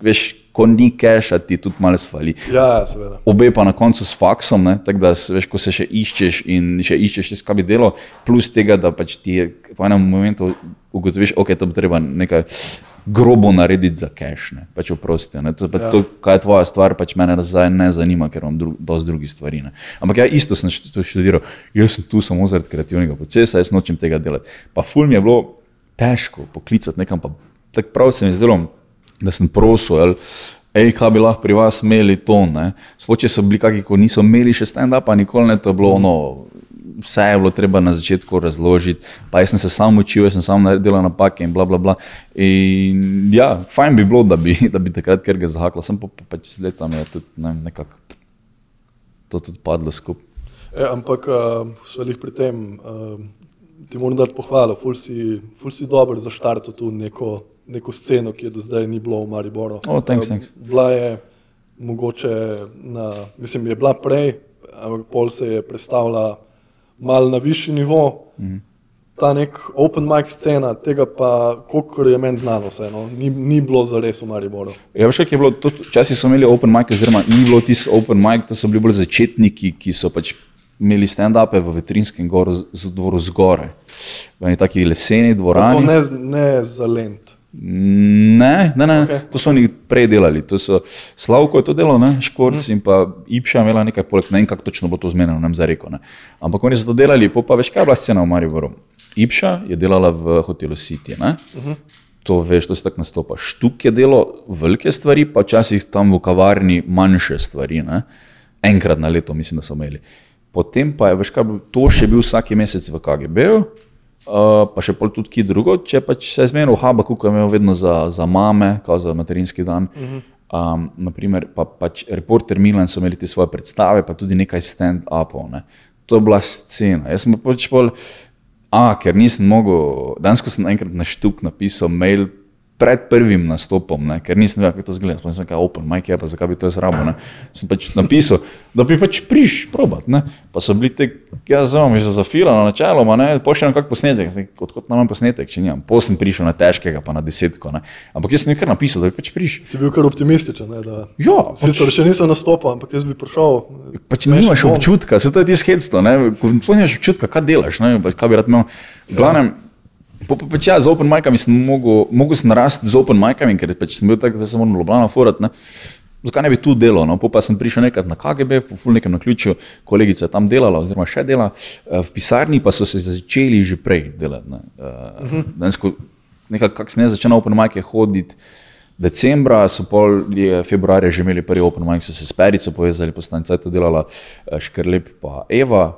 veš, ko ni keša, ti tudi malo svali. Ja, ja, seveda. Obe pa na koncu s faksom, tako da veš, ko se še iščeš in še iščeš, kaj bi delo, plus tega, da pač ti je v enem momentu ugotoviš, ok, to bo treba nekaj. Grobo narediti za cache, pač oprosti. To, pa ja. to, kaj je tvoja stvar, pač mene nazaj ne zanima, ker imam dru, dosti drugih stvari. Ne. Ampak ja, isto sem študiral. Jaz sem tu samo zaradi kreativnega procesa, jaz nočem tega delati. Pa ful mi je bilo težko poklicati nekam, pa tako prav se mi zdelo, da sem prosil, hej, kaj bi lahko pri vas imeli to. Sploh če so bili kakšni, ki niso imeli še stand-upa, nikoli ne to bilo ono. Vse je bilo treba na začetku razložiti, pa jaz sem se sam učil, jaz sem sam naredil napake in bla, bla, bla. In ja, fajn bi bilo, da bi, da bi takrat kar ga zahakla, sem pa pač z letami tudi ne, nekako to tudi padlo skupaj. E, ampak, uh, svalih pri tem, uh, ti moram dati pohvalo, ful si, ful si dober za štartu tu neko neko sceno, ki je do zdaj ni bilo v Mariboru. Oh, thanks, thanks. Bila je mogoče, na, mislim, je bila prej, ampak pol se je predstavila mal na višji nivo. Mm -hmm. Ta nek open mic scena, tega pa, koliko je meni znano, vseeno, ni, ni bilo za res v Mariboru. Ja, veš, kaj je bilo, včasih so imeli open mic, oziroma ni bilo tisti open mic, to so bili bolj začetniki, ki so pač imeli stand-upe v vetrinskem dvoru zgoraj, v neki taki leseni dvorani. To ne, ne za lent. Ne, ne, ne. Okay. to so oni prej delali. Slavko je to delo, ne? Škorc mm. in pa Ipša imela nekaj poleg, ne vem, kako točno bo to zmenjeno, vem za reko. Ne? Ampak oni so to delali, pa, pa veš, kaj je bila scena v Mariboru. Ipša je delala v hotelu City, ne? Mm -hmm. to veš, to se tako nastopa. Štuk je delo velike stvari, pa včasih tam v kavarni manjše stvari, ne? enkrat na leto mislim, da so imeli. Potem pa je, veš, kaj, to še bil vsaki mesec v KGB-u. Uh, pa še pol tudi ki drugo, če pač se je zmeril v Habaku, ki je imel vedno za, za mame, kot za materinski dan. Uh -huh. um, naprimer, pa, pač reporter Milan so imeli te svoje predstave, pa tudi nekaj stand-upov. Ne. To je bila scena. Jaz sem pa pač pol, a, ker nisem mogel, danes ko sem enkrat na štuk napisal mail pred prvim nastopom, ne, ker nisem vedel, kako to zgleda. Spomnim se, kaj open, majke pa, zakaj bi to jaz rabo. Ne. Sem pač napisal, da bi pač priš, probat. Ne. Pa so bili te, jaz znam, že zafilano načeloma, ne, pošljem kak posnetek, odkot nam posnetek, če nimam. Potem sem prišel na težkega, pa na desetko. Ne. Ampak jaz sem nekaj napisal, da bi pač priš. Si bil kar optimističen, ne, da. Ja. Sicer pač, še nisem nastopil, ampak jaz bi prišel. Pač nimaš občutka, se to je ti sketsto, ne, ko nimaš občutka, kaj delaš, ne, kaj bi rad imel. Glavnem, ja. Po, po, pač ja, z open micami sem mogel, mogel sem narasti z open micami, ker pač sem bil tako, da sem moral Ljubljana furat. Ne. Zakaj ne bi tu delal? No? Pa sem prišel nekaj na KGB, po ful nekem na ključu, kolegica je tam delala, oziroma še dela, eh, v pisarni pa so se začeli že prej delati. Ne. Uh, Densko, nekaj, kak sem jaz začel na open mic hoditi. Decembra so pol februarja že imeli prvi open mic, so se s Perico povezali, postanci je to delala eh, Škrlep pa Eva,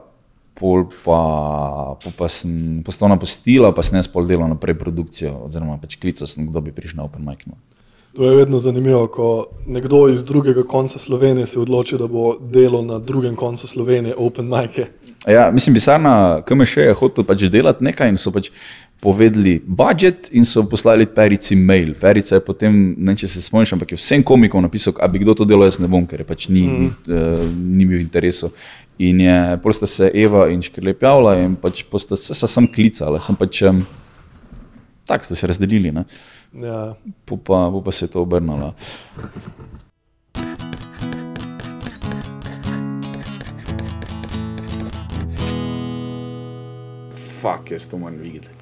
pol pa, pol pa sem postala postila, pa sem jaz pol delal naprej produkcijo, oziroma pač klical sem, kdo bi prišel na Open Mic. No. To je vedno zanimivo, ko nekdo iz drugega konca Slovenije se odloči, da bo delal na drugem koncu Slovenije Open Mic. Ja, mislim, pisarna KMŠ je hotel pač delati nekaj in so pač povedali budžet in so poslali Perici mail. Perica je potem, ne če se spomniš, ampak je vsem komikom napisal, a bi kdo to delal, jaz ne bom, ker je pač ni, mm. ni, uh, ni bil interesov. In je, pol sta se Eva in Škrlep javila in pač posta se sem klicala, sem pač um, tako ste se razdelili, ne. Ja. Po pa, po pa se je to obrnilo. Fuck, jaz to moram videti.